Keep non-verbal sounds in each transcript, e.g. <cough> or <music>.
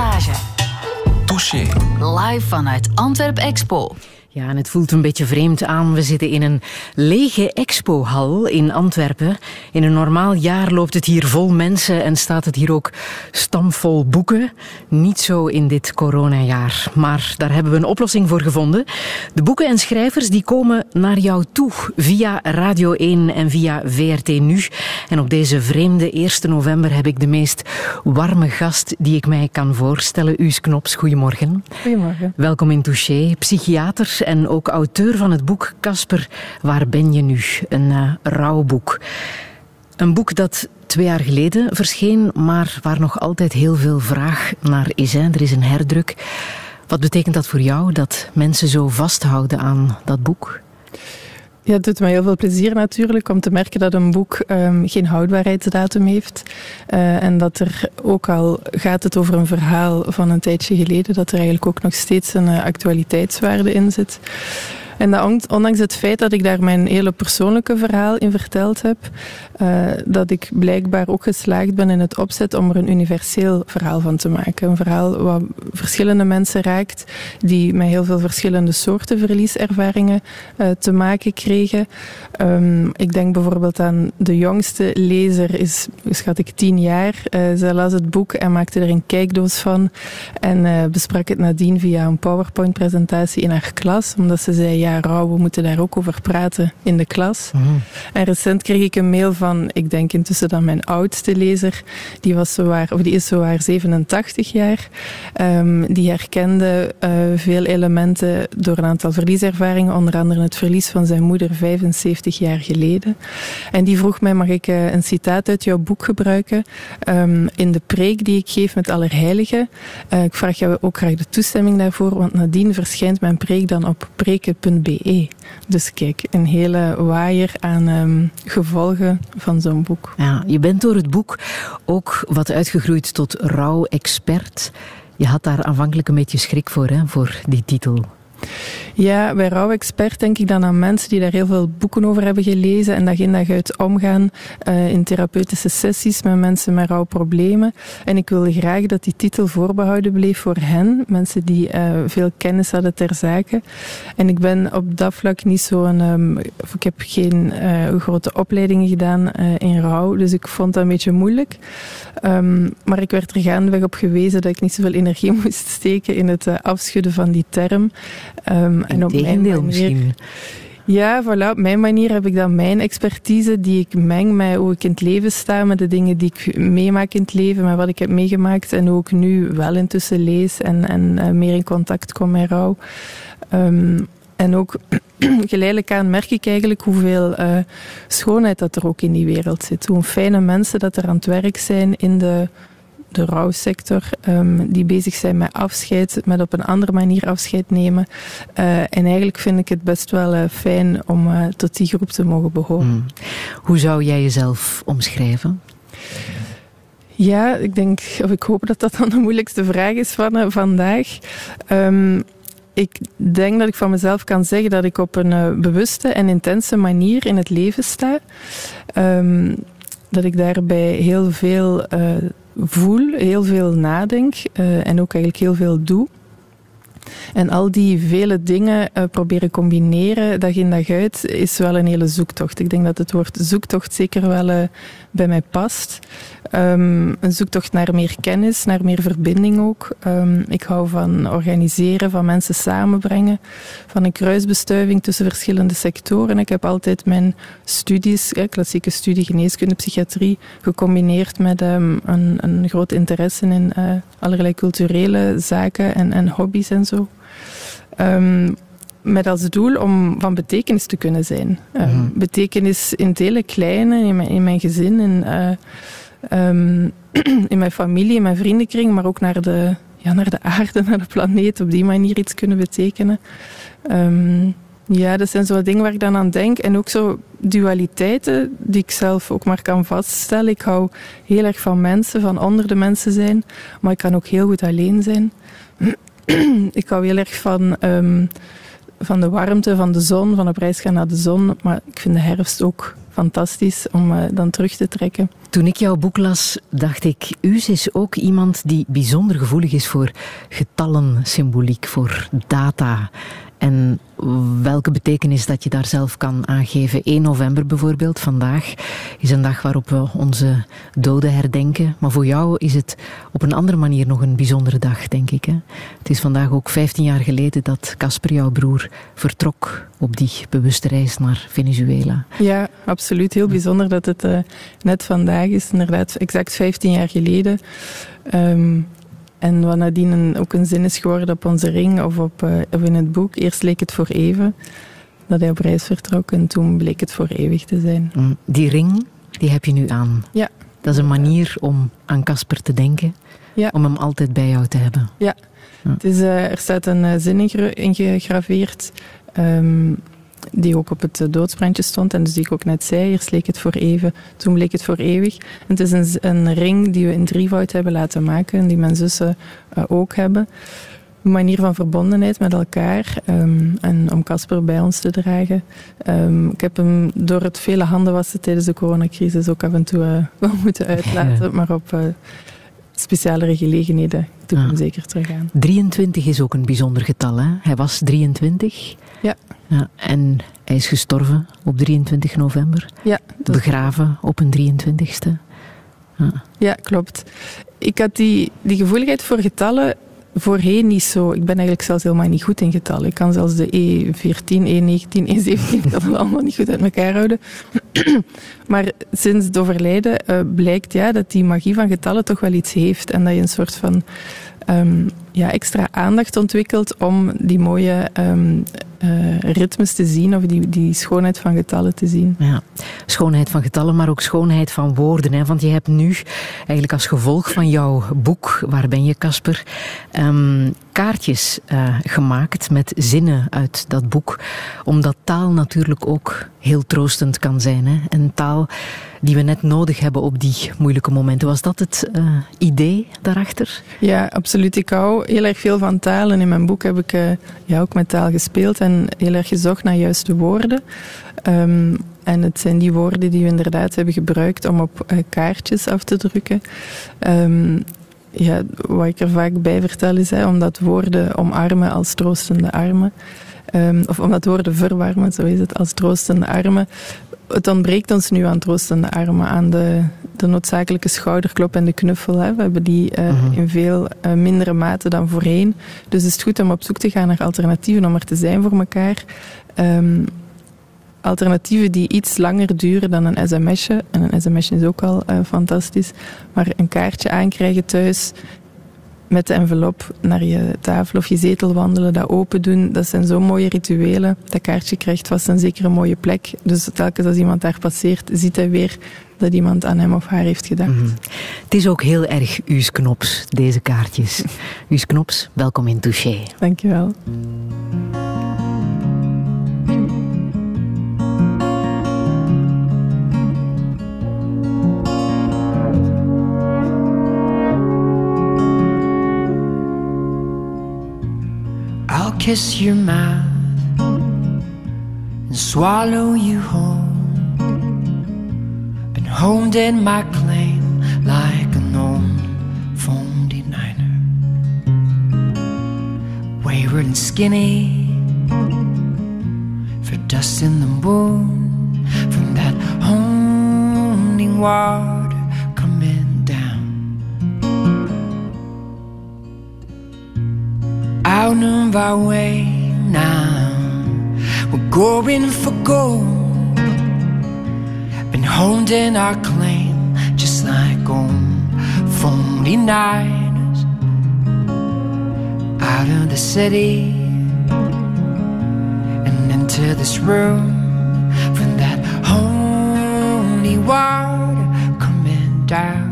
Passage. Touché. Live vanuit Antwerp Expo. Ja, en het voelt een beetje vreemd aan. We zitten in een lege expohal in Antwerpen. In een normaal jaar loopt het hier vol mensen en staat het hier ook stamvol boeken. Niet zo in dit coronajaar. Maar daar hebben we een oplossing voor gevonden. De boeken en schrijvers die komen naar jou toe via Radio 1 en via VRT Nu. En op deze vreemde 1 november heb ik de meest warme gast die ik mij kan voorstellen. Uus Knops, goedemorgen. Goedemorgen. Welkom in Touché, psychiater en ook auteur van het boek Casper, waar ben je nu? Een uh, rouwboek. Een boek dat twee jaar geleden verscheen, maar waar nog altijd heel veel vraag naar is. Er is een herdruk. Wat betekent dat voor jou, dat mensen zo vasthouden aan dat boek? Ja, het doet mij heel veel plezier natuurlijk om te merken dat een boek um, geen houdbaarheidsdatum heeft. Uh, en dat er ook al gaat het over een verhaal van een tijdje geleden, dat er eigenlijk ook nog steeds een uh, actualiteitswaarde in zit. En ondanks het feit dat ik daar mijn hele persoonlijke verhaal in verteld heb, uh, dat ik blijkbaar ook geslaagd ben in het opzet om er een universeel verhaal van te maken. Een verhaal wat verschillende mensen raakt, die met heel veel verschillende soorten verlieservaringen uh, te maken kregen. Um, ik denk bijvoorbeeld aan de jongste lezer, is schat ik tien jaar. Uh, zij las het boek en maakte er een kijkdoos van en besprak het nadien via een PowerPoint-presentatie in haar klas, omdat ze zei, ja, rouw, we moeten daar ook over praten in de klas. Mm. En recent kreeg ik een mail van, ik denk intussen dan mijn oudste lezer, die, was zowaar, of die is zowaar 87 jaar. Um, die herkende uh, veel elementen door een aantal verlieservaringen, onder andere het verlies van zijn moeder 75 jaar geleden. En die vroeg mij, mag ik uh, een citaat uit jouw boek gebruiken um, in de preek die ik geef met Allerheiligen? Uh, ik vraag jou ook graag de toestemming daarvoor, want nadien verschijnt mijn preek dan op preken.be. Dus kijk, een hele waaier aan um, gevolgen van zo'n boek. Ja, je bent door het boek ook wat uitgegroeid tot rouwexpert. Je had daar aanvankelijk een beetje schrik voor, hè, voor die titel. Ja, bij rouwexpert denk ik dan aan mensen die daar heel veel boeken over hebben gelezen en dag in dag uit omgaan uh, in therapeutische sessies met mensen met rouwproblemen. En ik wilde graag dat die titel voorbehouden bleef voor hen, mensen die uh, veel kennis hadden ter zake. En ik ben op dat vlak niet zo'n... Um, ik heb geen uh, grote opleidingen gedaan in rouw, dus ik vond dat een beetje moeilijk. Um, maar ik werd er gaandeweg op gewezen dat ik niet zoveel <laughs> energie moest steken in het afschudden van die term. Um, en op mijn manier, misschien. Ja, voilà. Op mijn manier heb ik dan mijn expertise die ik meng met hoe ik in het leven sta, met de dingen die ik meemaak in het leven, met wat ik heb meegemaakt en hoe ik nu wel intussen lees en, en uh, meer in contact kom met rouw. Um, en ook <clears throat> geleidelijk aan merk ik eigenlijk hoeveel uh, schoonheid dat er ook in die wereld zit. Hoe fijne mensen dat er aan het werk zijn in de de rouwsector, um, die bezig zijn met afscheid, met op een andere manier afscheid nemen. Uh, en eigenlijk vind ik het best wel uh, fijn om uh, tot die groep te mogen behoren. Mm. Hoe zou jij jezelf omschrijven? Ja, ik denk, of ik hoop dat dat dan de moeilijkste vraag is van vandaag. Um, ik denk dat ik van mezelf kan zeggen dat ik op een bewuste en intense manier in het leven sta. Um, dat ik daarbij heel veel uh, voel, heel veel nadenk uh, en ook eigenlijk heel veel doe. En al die vele dingen uh, proberen combineren, dag in dag uit, is wel een hele zoektocht. Ik denk dat het woord zoektocht zeker wel uh, bij mij past. Um, een zoektocht naar meer kennis, naar meer verbinding ook. Um, ik hou van organiseren, van mensen samenbrengen, van een kruisbestuiving tussen verschillende sectoren. Ik heb altijd mijn studies, eh, klassieke studie geneeskunde, psychiatrie, gecombineerd met um, een, een groot interesse in uh, allerlei culturele zaken en, en hobby's en zo. Met als doel om van betekenis te kunnen zijn. Uh, mm -hmm. Betekenis in het hele kleine, in mijn, in mijn gezin, in, uh, um, <clears throat> in mijn familie, in mijn vriendenkring, maar ook naar de, ja, naar de aarde, <laughs> naar de planeet, op die manier iets kunnen betekenen. Um, ja, dat zijn zo dingen waar ik dan aan denk. En ook zo dualiteiten die ik zelf ook maar kan vaststellen. Ik hou heel erg van mensen, van onder de mensen zijn, maar ik kan ook heel goed alleen zijn. <clears throat> ik hou heel erg van, um, van de warmte, van de zon, van op reis gaan naar de zon. Maar ik vind de herfst ook fantastisch om uh, dan terug te trekken. Toen ik jouw boek las, dacht ik, Us is ook iemand die bijzonder gevoelig is voor getallensymboliek, voor data. En welke betekenis dat je daar zelf kan aangeven. 1 november bijvoorbeeld, vandaag, is een dag waarop we onze doden herdenken. Maar voor jou is het op een andere manier nog een bijzondere dag, denk ik. Hè? Het is vandaag ook 15 jaar geleden dat Casper, jouw broer, vertrok op die bewuste reis naar Venezuela. Ja, absoluut. Heel bijzonder dat het uh, net vandaag is. Inderdaad, exact 15 jaar geleden. Um, en wat nadien een, ook een zin is geworden op onze ring of, op, uh, of in het boek. Eerst leek het voor even dat hij op reis vertrok en toen bleek het voor eeuwig te zijn. Mm, die ring, die heb je nu aan. Ja. Dat is een manier om aan Casper te denken. Ja. Om hem altijd bij jou te hebben. Ja. ja. Het is, uh, er staat een uh, zin in gegraveerd. Um, die ook op het doodsbrandje stond. En dus die ik ook net zei, eerst leek het voor even, toen bleek het voor eeuwig. En het is een, een ring die we in drievoud hebben laten maken en die mijn zussen uh, ook hebben. Een manier van verbondenheid met elkaar um, en om Casper bij ons te dragen. Um, ik heb hem door het vele handen wassen tijdens de coronacrisis ook af en toe uh, <laughs> wel moeten uitlaten, ja. <laughs> maar op uh, specialere gelegenheden doe ik ja. hem zeker terug aan. 23 is ook een bijzonder getal, hè? Hij was 23. Ja. ja. En hij is gestorven op 23 november. Ja. Begraven op een 23ste. Ja. ja, klopt. Ik had die, die gevoeligheid voor getallen voorheen niet zo. Ik ben eigenlijk zelfs helemaal niet goed in getallen. Ik kan zelfs de E14, E19, E17 dat allemaal niet goed uit elkaar houden. <clears throat> maar sinds het overlijden uh, blijkt ja, dat die magie van getallen toch wel iets heeft. En dat je een soort van um, ja, extra aandacht ontwikkelt om die mooie um, uh, ritmes te zien of die, die schoonheid van getallen te zien. Ja, schoonheid van getallen, maar ook schoonheid van woorden. Hè? Want je hebt nu eigenlijk als gevolg van jouw boek, Waar ben je Casper, um, kaartjes uh, gemaakt met zinnen uit dat boek. Omdat taal natuurlijk ook heel troostend kan zijn. Hè? En taal die we net nodig hebben op die moeilijke momenten. Was dat het uh, idee daarachter? Ja, absoluut. Ik hou heel erg veel van taal. En in mijn boek heb ik uh, ja, ook met taal gespeeld en heel erg gezocht naar juiste woorden. Um, en het zijn die woorden die we inderdaad hebben gebruikt om op uh, kaartjes af te drukken. Um, ja, wat ik er vaak bij vertel is, hè, omdat woorden omarmen als troostende armen. Um, of omdat woorden verwarmen, zo is het, als troostende armen. Het ontbreekt ons nu aan troostende armen, aan de, de noodzakelijke schouderklop en de knuffel. Hè. We hebben die uh, mm-hmm. in veel uh, mindere mate dan voorheen. Dus het is goed om op zoek te gaan naar alternatieven, om er te zijn voor elkaar. Um, alternatieven die iets langer duren dan een sms'je. En een sms'je is ook al uh, fantastisch. Maar een kaartje aankrijgen thuis met de envelop naar je tafel of je zetel wandelen, dat open doen, dat zijn zo mooie rituelen. Dat kaartje krijgt vast een zekere mooie plek. Dus telkens als iemand daar passeert, ziet hij weer dat iemand aan hem of haar heeft gedacht. Mm-hmm. Het is ook heel erg U's Knops, deze kaartjes. U's Knops, welkom in Touché. Dankjewel. Kiss your mouth and swallow you whole. Been honed in my claim like a known phone denier. Wayward and skinny for dust in the moon from that honing water Out of our way now, we're going for gold. Been holding our claim, just like phony niners. Out of the city and into this room from that holy water coming down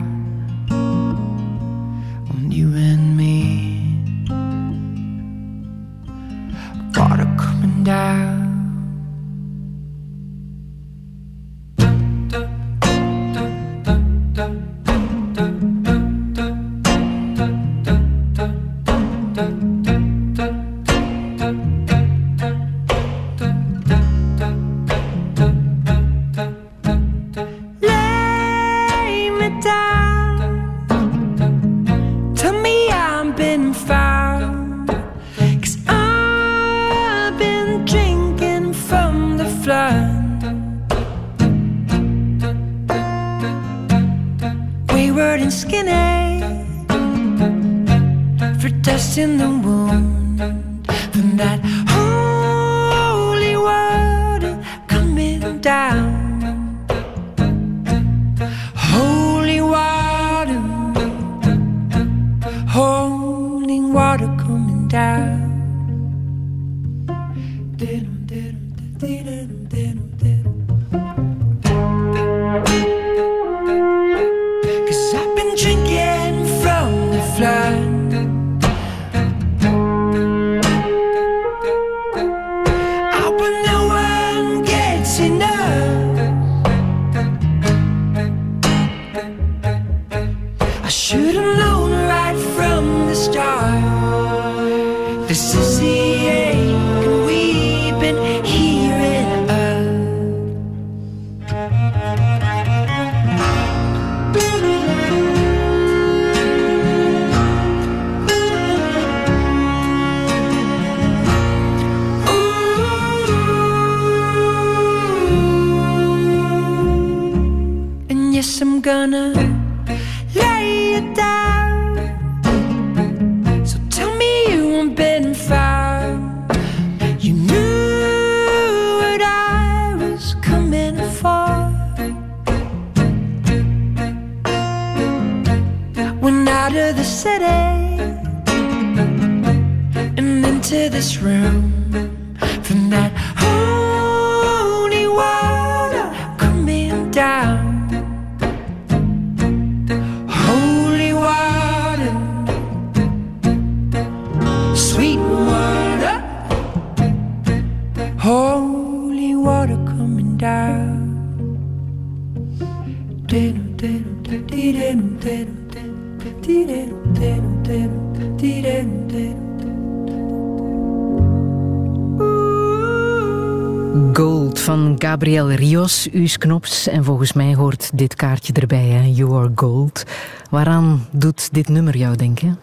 Gabriel Rios, U's Knops. En volgens mij hoort dit kaartje erbij, hè? You are gold. Waaraan doet dit nummer jou denken?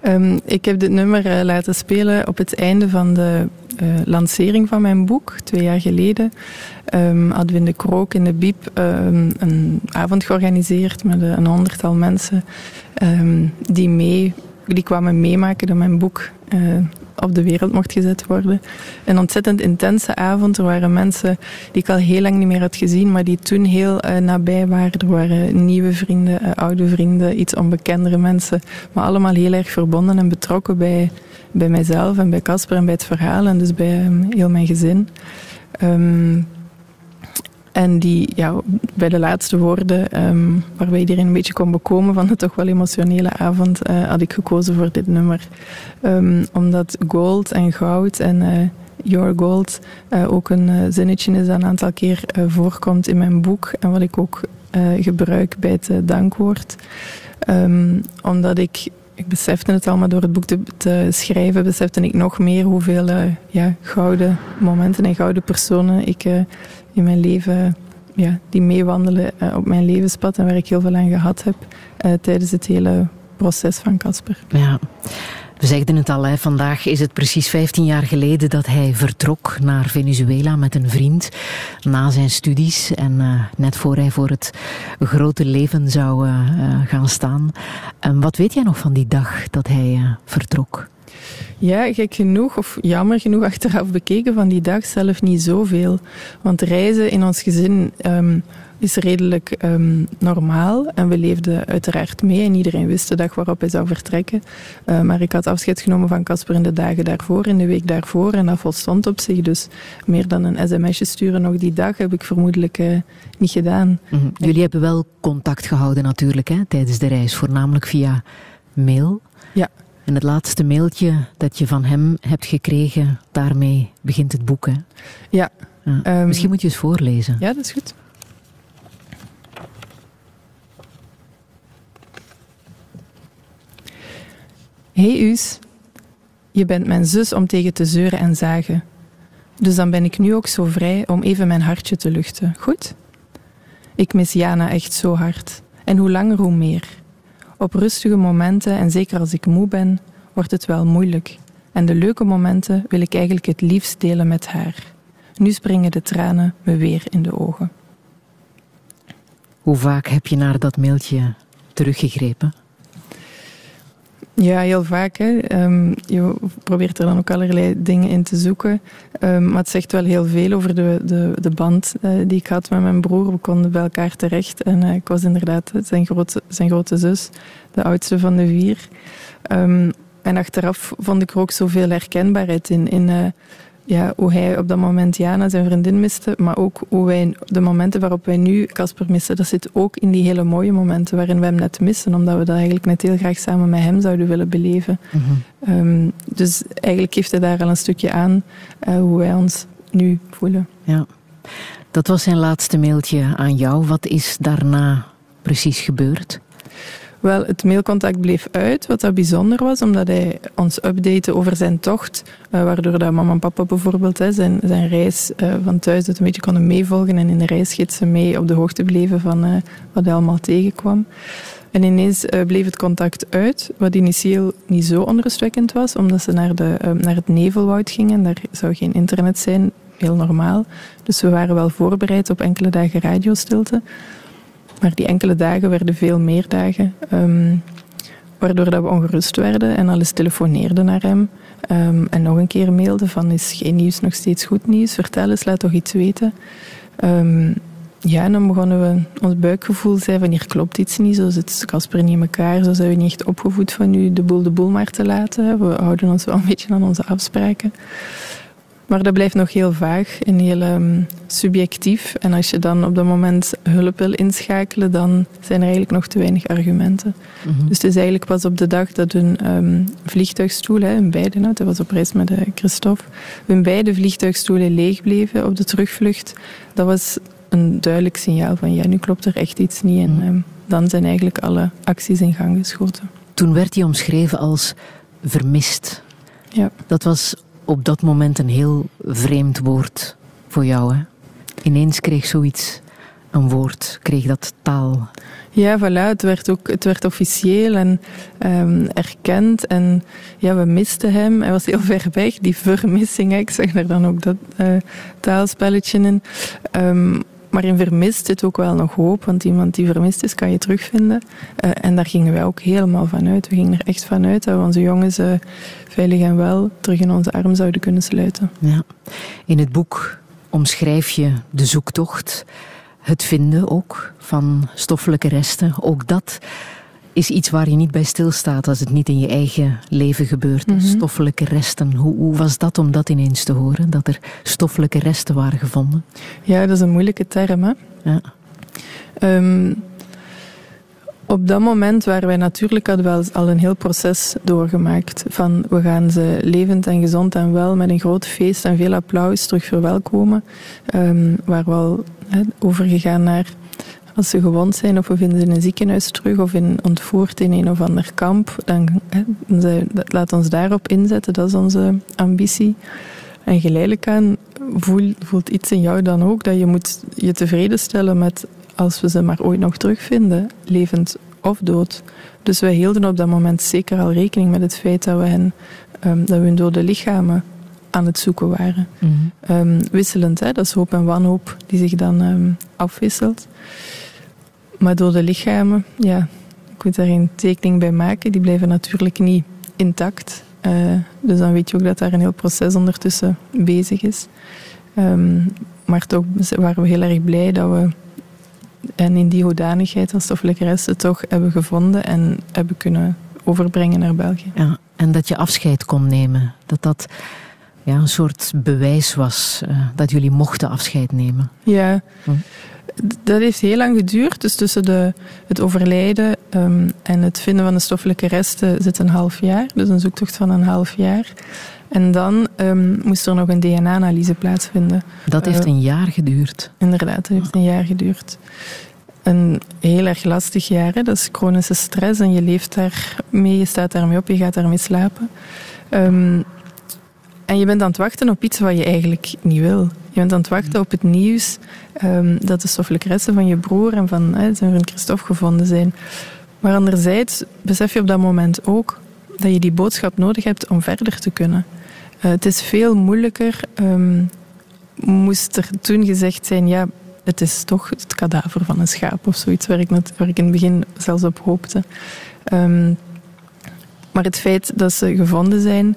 Ehm, ik heb dit nummer eh, laten spelen op het einde van de eh, lancering van mijn boek, twee jaar geleden. Ehm, hadden de Krook in de Biep ehm, een avond georganiseerd met een honderdtal mensen die, mee, die kwamen meemaken dat mijn boek eh, op de wereld mocht gezet worden. Een ontzettend intense avond. Er waren mensen die ik al heel lang niet meer had gezien, maar die toen heel eh, nabij waren. Er waren nieuwe vrienden, eh, oude vrienden, iets onbekendere mensen, maar allemaal heel erg verbonden en betrokken bij, bij mijzelf en bij Casper en bij het verhaal en dus bij ehm, heel mijn gezin. Ehm, en die, ja, bij de laatste woorden, ehm, waarbij iedereen een beetje kon bekomen van de toch wel emotionele avond, eh, had ik gekozen voor dit nummer. Ehm, omdat gold en goud en eh, your gold eh, ook een zinnetje is dat een aantal keer voorkomt in mijn boek en wat ik ook gebruik bij het dankwoord. Ehm, omdat ik, ik besefte het al, maar door het boek te, te schrijven besefte ik nog meer hoeveel ja, gouden momenten en gouden personen ik in mijn leven, ja, die meewandelen eh, op mijn levenspad en waar ik heel veel aan gehad heb eh, tijdens het hele proces van Casper. Ja. We zeiden het al, vandaag is het precies 15 jaar geleden dat hij vertrok naar Venezuela met een vriend na zijn studies en eh, net voor hij voor het grote leven zou gaan staan. En wat weet jij nog van die dag dat hij vertrok? Ja, gek genoeg, of jammer genoeg achteraf bekeken van die dag zelf niet zoveel. Want reizen in ons gezin ehm, is redelijk ehm, normaal. En we leefden uiteraard mee en iedereen wist de dag waarop hij zou vertrekken. Eh, maar ik had afscheid genomen van Casper in de dagen daarvoor, in de week daarvoor. En dat volstond op zich. Dus meer dan een sms'je sturen nog die dag heb ik vermoedelijk eh, niet gedaan. Mhm. Jullie hebben wel contact gehouden natuurlijk hè, tijdens de reis, voornamelijk via mail. Ja. En het laatste mailtje dat je van hem hebt gekregen, daarmee begint het boek. Hè? Ja. Ja. Ehm, Misschien moet je eens voorlezen. Ja, dat is goed. Hey Us, je bent mijn zus om tegen te zeuren en zagen. Dus dan ben ik nu ook zo vrij om even mijn hartje te luchten, goed? Ik mis Jana echt zo hard. En hoe langer hoe meer. Op rustige momenten en zeker als ik moe ben, wordt het wel moeilijk. En de leuke momenten wil ik eigenlijk het liefst delen met haar. Nu springen de tranen me weer in de ogen. Hoe vaak heb je naar dat mailtje teruggegrepen? Ja, heel vaak. Hè. Ehm, je probeert er dan ook allerlei dingen in te zoeken. Um, maar het zegt wel heel veel over de, de, de band uh, die ik had met mijn broer. We konden bij elkaar terecht. En uh, ik was inderdaad zijn grote, zijn grote zus, de oudste van de vier. Um, en achteraf vond ik er ook zoveel herkenbaarheid in. in uh, ja, hoe hij op dat moment Jana, zijn vriendin, miste. Maar ook hoe wij, de momenten waarop wij nu Casper missen, dat zit ook in die hele mooie momenten waarin we hem net missen. Omdat we dat eigenlijk net heel graag samen met hem zouden willen beleven. Mm -hmm. um, dus eigenlijk geeft hij daar al een stukje aan uh, hoe wij ons nu voelen. Ja. Dat was zijn laatste mailtje aan jou. Wat is daarna precies gebeurd? Wel, het mailcontact bleef uit, wat dat bijzonder was, omdat hij ons update over zijn tocht, uh, waardoor dat mama en papa bijvoorbeeld hè, zijn, zijn reis uh, van thuis het een beetje konden meevolgen en in de reisgidsen mee op de hoogte bleven van uh, wat hij allemaal tegenkwam. En ineens bleef het contact uit, wat initieel niet zo onrustwekkend was, omdat ze naar, de, naar het nevelwoud gingen. Daar zou geen internet zijn, heel normaal. Dus we waren wel voorbereid op enkele dagen radiostilte. Maar die enkele dagen werden veel meer dagen. Um, waardoor dat we ongerust werden en alles telefoneerden naar hem. Um, en nog een keer mailden van is geen nieuws nog steeds goed nieuws? Vertel eens, laat toch iets weten. Um, ja, en dan begonnen we, ons buikgevoel zei van hier klopt iets niet, zo zit Casper niet in elkaar, zo zijn we niet echt opgevoed van nu de boel de boel maar te laten. We houden ons wel een beetje aan onze afspraken. Maar dat blijft nog heel vaag en heel um, subjectief. En als je dan op dat moment hulp wil inschakelen, dan zijn er eigenlijk nog te weinig argumenten. Mm -hmm. Dus het is eigenlijk pas op de dag dat hun um, vliegtuigstoelen, hun beide, nou, dat was op reis met uh, Christophe, hun beide vliegtuigstoelen leeg bleven op de terugvlucht. Dat was een duidelijk signaal van ja, nu klopt er echt iets niet. En -hmm. um, dan zijn eigenlijk alle acties in gang geschoten. Toen werd hij omschreven als vermist. Ja. Dat was op dat moment een heel vreemd woord voor jou. Hè? Ineens kreeg zoiets een woord, kreeg dat taal. Ja, voilà. Het werd ook het werd officieel en um, erkend. En ja, we misten hem. Hij was heel <laughs> ver weg, die vermissing. Ik zeg er dan ook dat uh, taalspelletje in. Um, maar in vermist zit ook wel nog hoop, want iemand die vermist is, kan je terugvinden. Uh, en daar gingen wij ook helemaal van uit. We gingen er echt van uit dat we onze jongens uh, veilig en wel terug in onze arm zouden kunnen sluiten. Ja. In het boek omschrijf je de zoektocht, het vinden ook van stoffelijke resten. Ook dat is iets waar je niet bij stilstaat als het niet in je eigen leven gebeurt. Mm -hmm. Stoffelijke resten. Hoe, hoe, was dat om dat ineens te horen? Dat er stoffelijke resten waren gevonden? Ja, dat is een moeilijke term. Hè? Ja. Um, op dat moment waren wij natuurlijk hadden wel al een heel proces doorgemaakt. Van we gaan ze levend en gezond en wel met een groot feest en veel applaus terug verwelkomen. Um, waar we al he, overgegaan naar als ze gewond zijn of we vinden ze in een ziekenhuis terug of in, ontvoerd in een of ander kamp, dan ze, laat ons daarop inzetten. Dat is onze ambitie. En geleidelijk aan voel, voelt iets in jou dan ook dat je moet je tevreden stellen met als we ze maar ooit nog terugvinden, levend of dood. Dus wij hielden op dat moment zeker al rekening met het feit dat we, hen, um, dat we hun dode lichamen aan het zoeken waren. Mm -hmm. um, wisselend, hè? dat is hoop en wanhoop die zich dan um, afwisselt. Maar dode lichamen, ja, ik moet daar een tekening bij maken. Die blijven natuurlijk niet intact. Uh, dus dan weet je ook dat daar een heel proces ondertussen bezig is. Um, maar toch waren we heel erg blij dat we en in die hoedanigheid als stoffelijke resten toch hebben gevonden en hebben kunnen overbrengen naar België. Ja, en dat je afscheid kon nemen. Dat dat ja, een soort bewijs was uh, dat jullie mochten afscheid nemen. Ja, hm. dat heeft heel lang geduurd. Dus tussen de, het overlijden um, en het vinden van de stoffelijke resten zit een half jaar. Dus een zoektocht van een half jaar. En dan um, moest er nog een DNA-analyse plaatsvinden. Dat heeft uh, een jaar geduurd. Inderdaad, dat heeft een jaar geduurd. Een heel erg lastig jaar. Hè? Dat is chronische stress en je leeft daarmee, je staat daarmee op, je gaat daarmee slapen. Um, en je bent aan het wachten op iets wat je eigenlijk niet wil. Je bent aan het wachten op het nieuws um, dat de stoffelijke resten van je broer en van hè, zijn vriend Christophe gevonden zijn. Maar anderzijds besef je op dat moment ook dat je die boodschap nodig hebt om verder te kunnen. Uh, het is veel moeilijker. Um, moest er toen gezegd zijn, ja, het is toch het kadaver van een schaap of zoiets waar ik, ik in het begin zelfs op hoopte. Ehm, maar het feit dat ze gevonden zijn,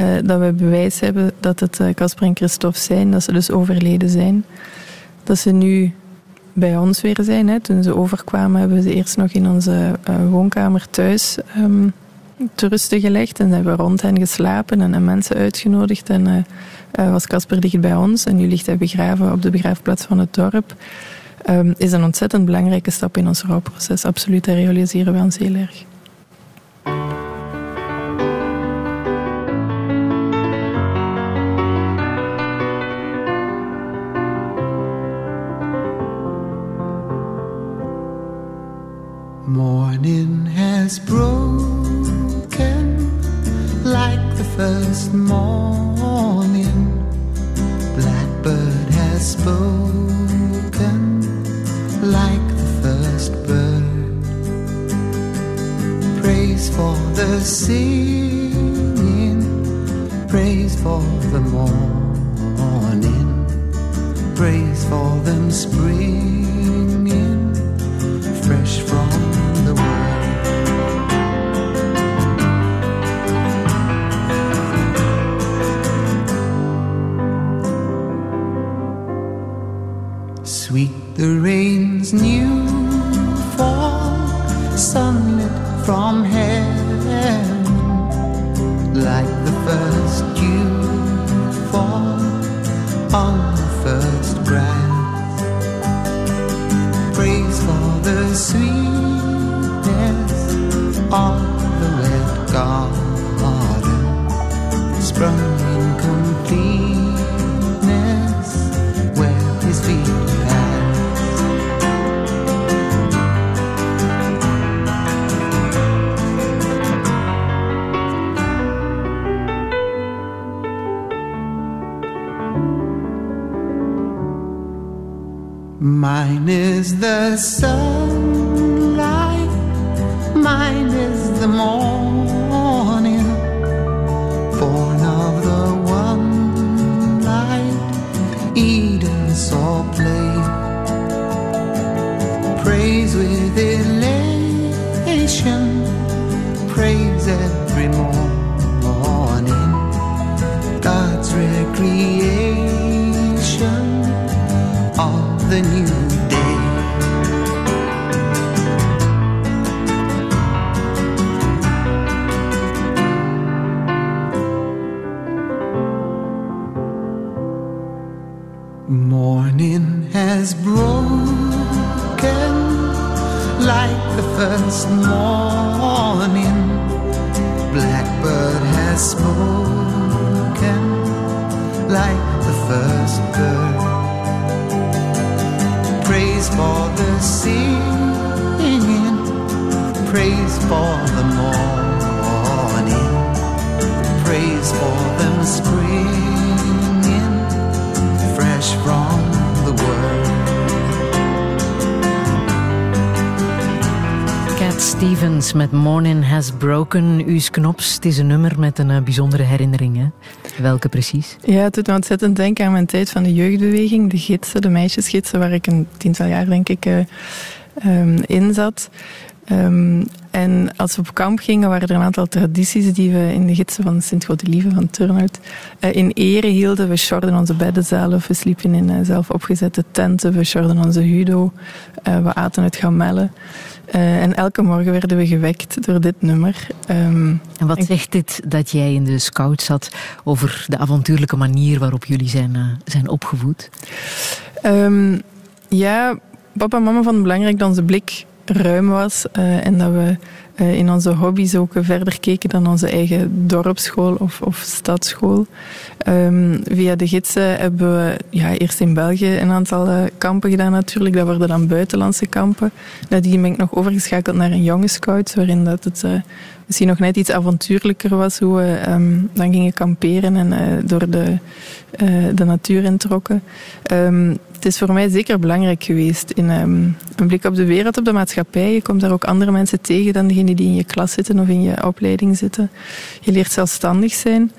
uh, dat we bewijs hebben dat het Casper en Christophe zijn, dat ze dus overleden zijn, dat ze nu bij ons weer zijn. Toen ze overkwamen hebben we ze eerst nog in onze woonkamer thuis um, te rusten gelegd. En hebben we rond hen geslapen en, mensen uitgenodigd. En was Casper dicht bij ons. En nu ligt hij begraven op de begraafplaats van het dorp. Um, is een ontzettend belangrijke stap in ons rouwproces. Absoluut, dat realiseren we ons heel erg. Mine is the sunlight, mine is the morning, born of the one light Eden saw play. Praise with elation, praise every morning, God's recreation of the new once more. Stevens met Morning Has Broken. U's Knops, het is een nummer met een uh, bijzondere herinnering. Hè? Welke precies? Ja, het doet me ontzettend denken aan mijn tijd van de jeugdbeweging. De gidsen, de meisjesgidsen, waar ik een tiental jaar denk ik uh, um, in zat. Um, en als we op kamp gingen, waren er een aantal tradities die we in de gidsen van Sint-Godelieve van Turnhout uh, in ere hielden. We shorden onze bedden zelf, we sliepen in zelf opgezette tenten, we shorden onze hudo, we aten het gamellen. Uh, en elke morgen werden we gewekt door dit nummer. Um, en wat zegt dit dat jij in de scout zat over de avontuurlijke manier waarop jullie zijn, uh, zijn opgevoed? Um, ja, papa en mama vonden het belangrijk dat onze blik ruim was uh, en dat we in onze hobby's ook verder keken dan onze eigen dorpsschool of, of stadsschool. Um, via de gidsen hebben we ja, eerst in België een aantal uh, kampen gedaan natuurlijk. Dat worden dan buitenlandse kampen. Nadien ben ik nog overgeschakeld naar een jonge scout, waarin dat het uh, misschien nog net iets avontuurlijker was hoe we um, dan gingen kamperen en door de, de natuur introkken. Het is voor mij zeker belangrijk geweest in um, een blik op de wereld, op de maatschappij. Je komt daar ook andere mensen tegen dan degenen die in je klas zitten of in je opleiding zitten. Je leert zelfstandig zijn.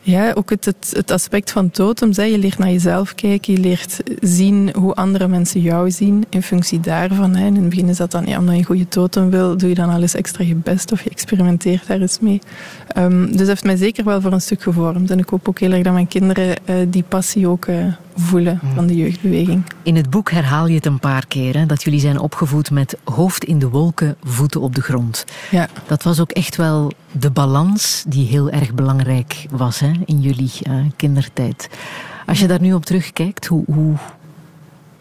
Ja, ook het, het, aspect van totems. Hè. Je leert naar jezelf kijken, je leert zien hoe andere mensen jou zien in functie daarvan. Hè. In het begin is dat dan, ja, omdat je een goede totem wil, doe je dan alles extra je best of je experimenteert daar eens mee. Um, dus dat heeft mij zeker wel voor een stuk gevormd. En ik hoop ook heel erg dat mijn kinderen uh, die passie ook uh, voelen van de jeugdbeweging. In het boek herhaal je het een paar keer, hè, dat jullie zijn opgevoed met hoofd in de wolken, voeten op de grond. Ja. Dat was ook echt wel de balans die heel erg belangrijk was hè, in jullie uh, kindertijd. Als je daar nu op terugkijkt, hoe, hoe,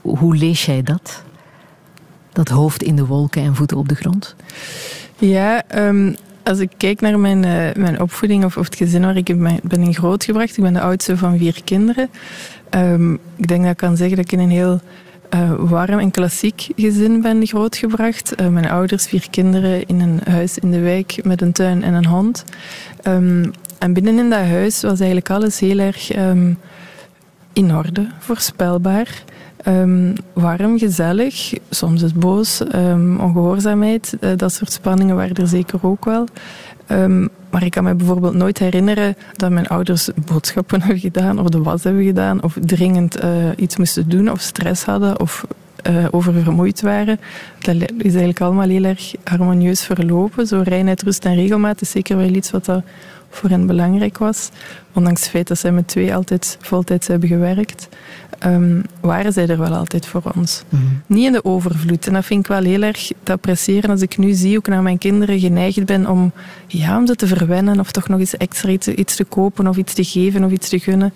hoe lees jij dat? Dat hoofd in de wolken en voeten op de grond? Ja, um, als ik kijk naar mijn, uh, mijn opvoeding of, het gezin waar ik ben in grootgebracht, ik ben de oudste van vier kinderen. Um, ik denk dat ik kan zeggen dat ik in een heel uh, warm en klassiek gezin ben grootgebracht. Uh, mijn ouders, vier kinderen in een huis in de wijk met een tuin en een hond. Um, en binnen in dat huis was eigenlijk alles heel erg um, in orde, voorspelbaar. Um, warm, gezellig, soms is boos, um, ongehoorzaamheid, uh, dat soort spanningen waren er zeker ook wel. Um, maar ik kan me bijvoorbeeld nooit herinneren dat mijn ouders boodschappen <laughs> hebben gedaan of de was hebben gedaan of dringend uh, iets moesten doen of stress hadden of uh, oververmoeid waren. Dat is eigenlijk allemaal heel erg harmonieus verlopen. Zo reinheid, rust en regelmaat is zeker wel iets wat dat voor hen belangrijk was. Ondanks het feit dat zij met twee altijd voltijds hebben gewerkt, um, waren zij er wel altijd voor ons. Mm -hmm. Niet in de overvloed. En dat vind ik wel heel erg te appreciëren als ik nu zie, ook naar mijn kinderen geneigd ben om, ja, om ze te verwennen of toch nog eens extra iets, iets te kopen of iets te geven of iets te gunnen.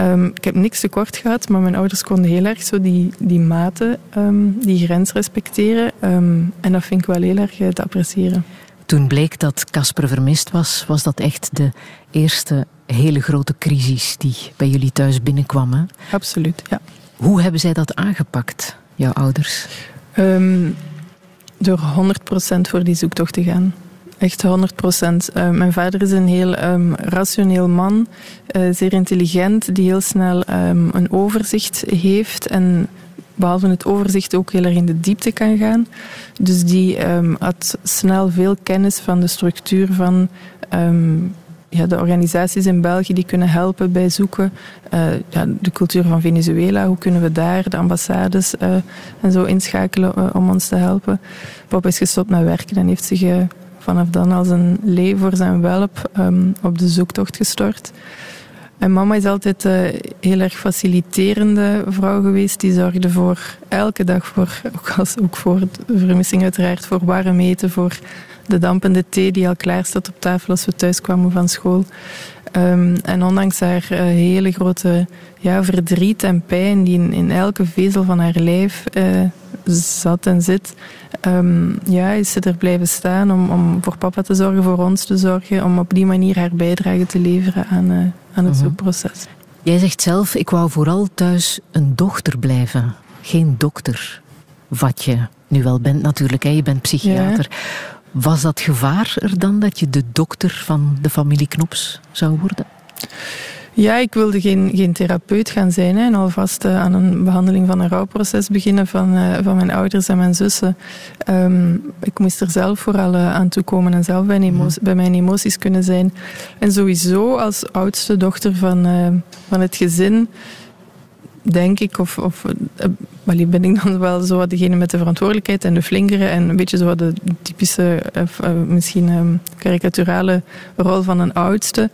Um, ik heb niks tekort gehad, maar mijn ouders konden heel erg zo die, die maten, um, die grens respecteren. Um, en dat vind ik wel heel erg te appreciëren. Toen bleek dat Casper vermist was, was dat echt de eerste hele grote crisis die bij jullie thuis binnenkwam. Hè? Absoluut, ja. Hoe hebben zij dat aangepakt, jouw ouders? Um, door 100% voor die zoektocht te gaan. Echt 100 procent. Uh, mijn vader is een heel um, rationeel man, uh, zeer intelligent, die heel snel um, een overzicht heeft en behalve het overzicht ook heel erg in de diepte kan gaan. Dus die um, had snel veel kennis van de structuur van um, ja, de organisaties in België die kunnen helpen bij zoeken. Uh, ja, de cultuur van Venezuela, hoe kunnen we daar de ambassades uh, en zo inschakelen uh, om ons te helpen. Papa is gestopt met werken en heeft zich vanaf dan als een lee voor zijn welp um, op de zoektocht gestort. En mama is altijd een uh, heel erg faciliterende vrouw geweest. Die zorgde voor elke dag voor, ook, als, ook voor de vermissing uiteraard, voor warm eten, voor de dampende thee die al klaar op tafel als we thuis kwamen van school. Um, en ondanks haar uh, hele grote ja, verdriet en pijn die in, in elke vezel van haar lijf uh, zat en zit, um, ja, is ze er blijven staan om, om voor papa te zorgen, voor ons te zorgen, om op die manier haar bijdrage te leveren aan, uh, aan het zoekproces. Jij zegt zelf, ik wou vooral thuis een dochter blijven, geen dokter. Wat je nu wel bent natuurlijk, hè? je bent psychiater. Ja. Was dat gevaar er dan dat je de dokter van de familie Knops zou worden? Ja, ik wilde geen, geen therapeut gaan zijn hè, en alvast uh, aan een behandeling van een rouwproces beginnen van, uh, van mijn ouders en mijn zussen. Um, ik moest er zelf vooral uh, aan toekomen en zelf bij, emo- bij mijn emoties kunnen zijn. En sowieso als oudste dochter van, van het gezin denk ik, of, of ben ik dan wel zo degene met de verantwoordelijkheid en de flinkere en een beetje zo de typische, misschien um, karikaturale rol van een oudste.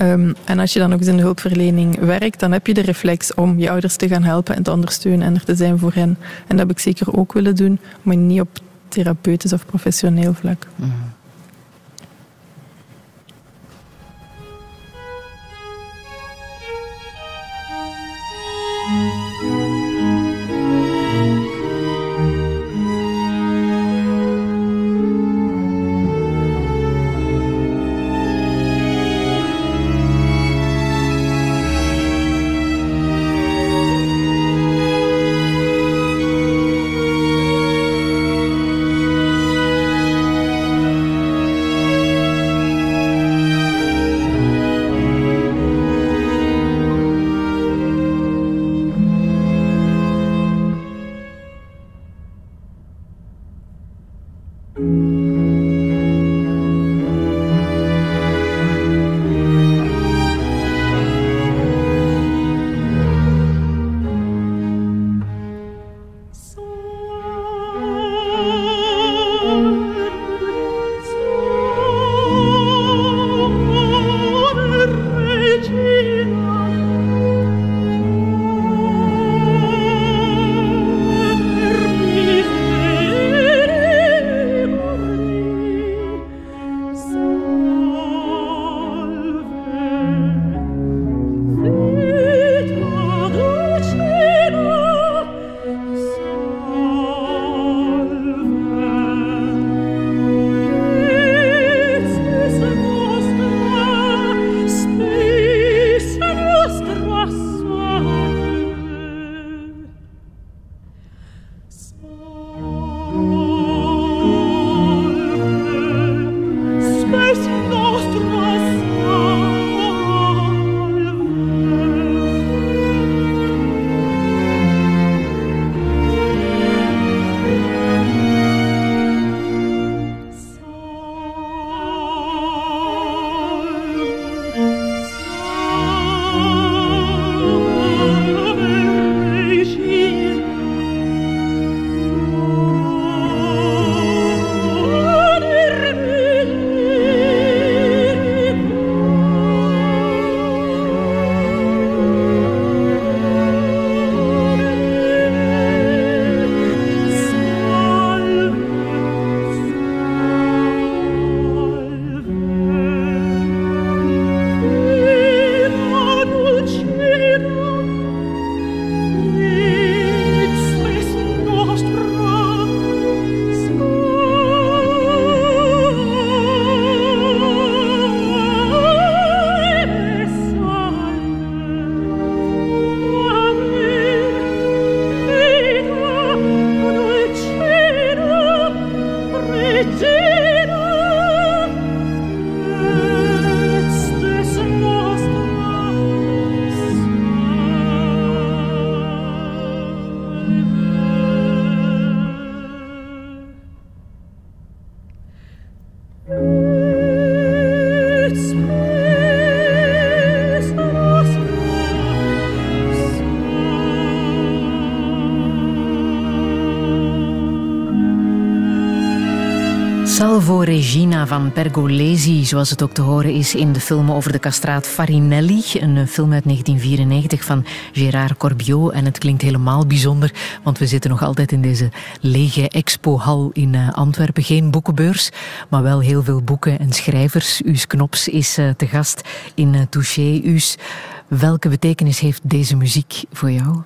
Um, en als je dan ook eens in de hulpverlening werkt, dan heb je de reflex om je ouders te gaan helpen en te ondersteunen en er te zijn voor hen. En dat heb ik zeker ook willen doen, maar niet op therapeutisch of professioneel vlak. Salvo Regina van Pergolesi, zoals het ook te horen is in de film over de castraat Farinelli. Een film uit 1994 van Gérard Corbiot. En het klinkt helemaal bijzonder, want we zitten nog altijd in deze lege expohal in eh, Antwerpen. Geen boekenbeurs, maar wel heel veel boeken en schrijvers. Uus Knops is eh, te gast in uh, Touché. Uus, welke betekenis heeft deze muziek voor jou?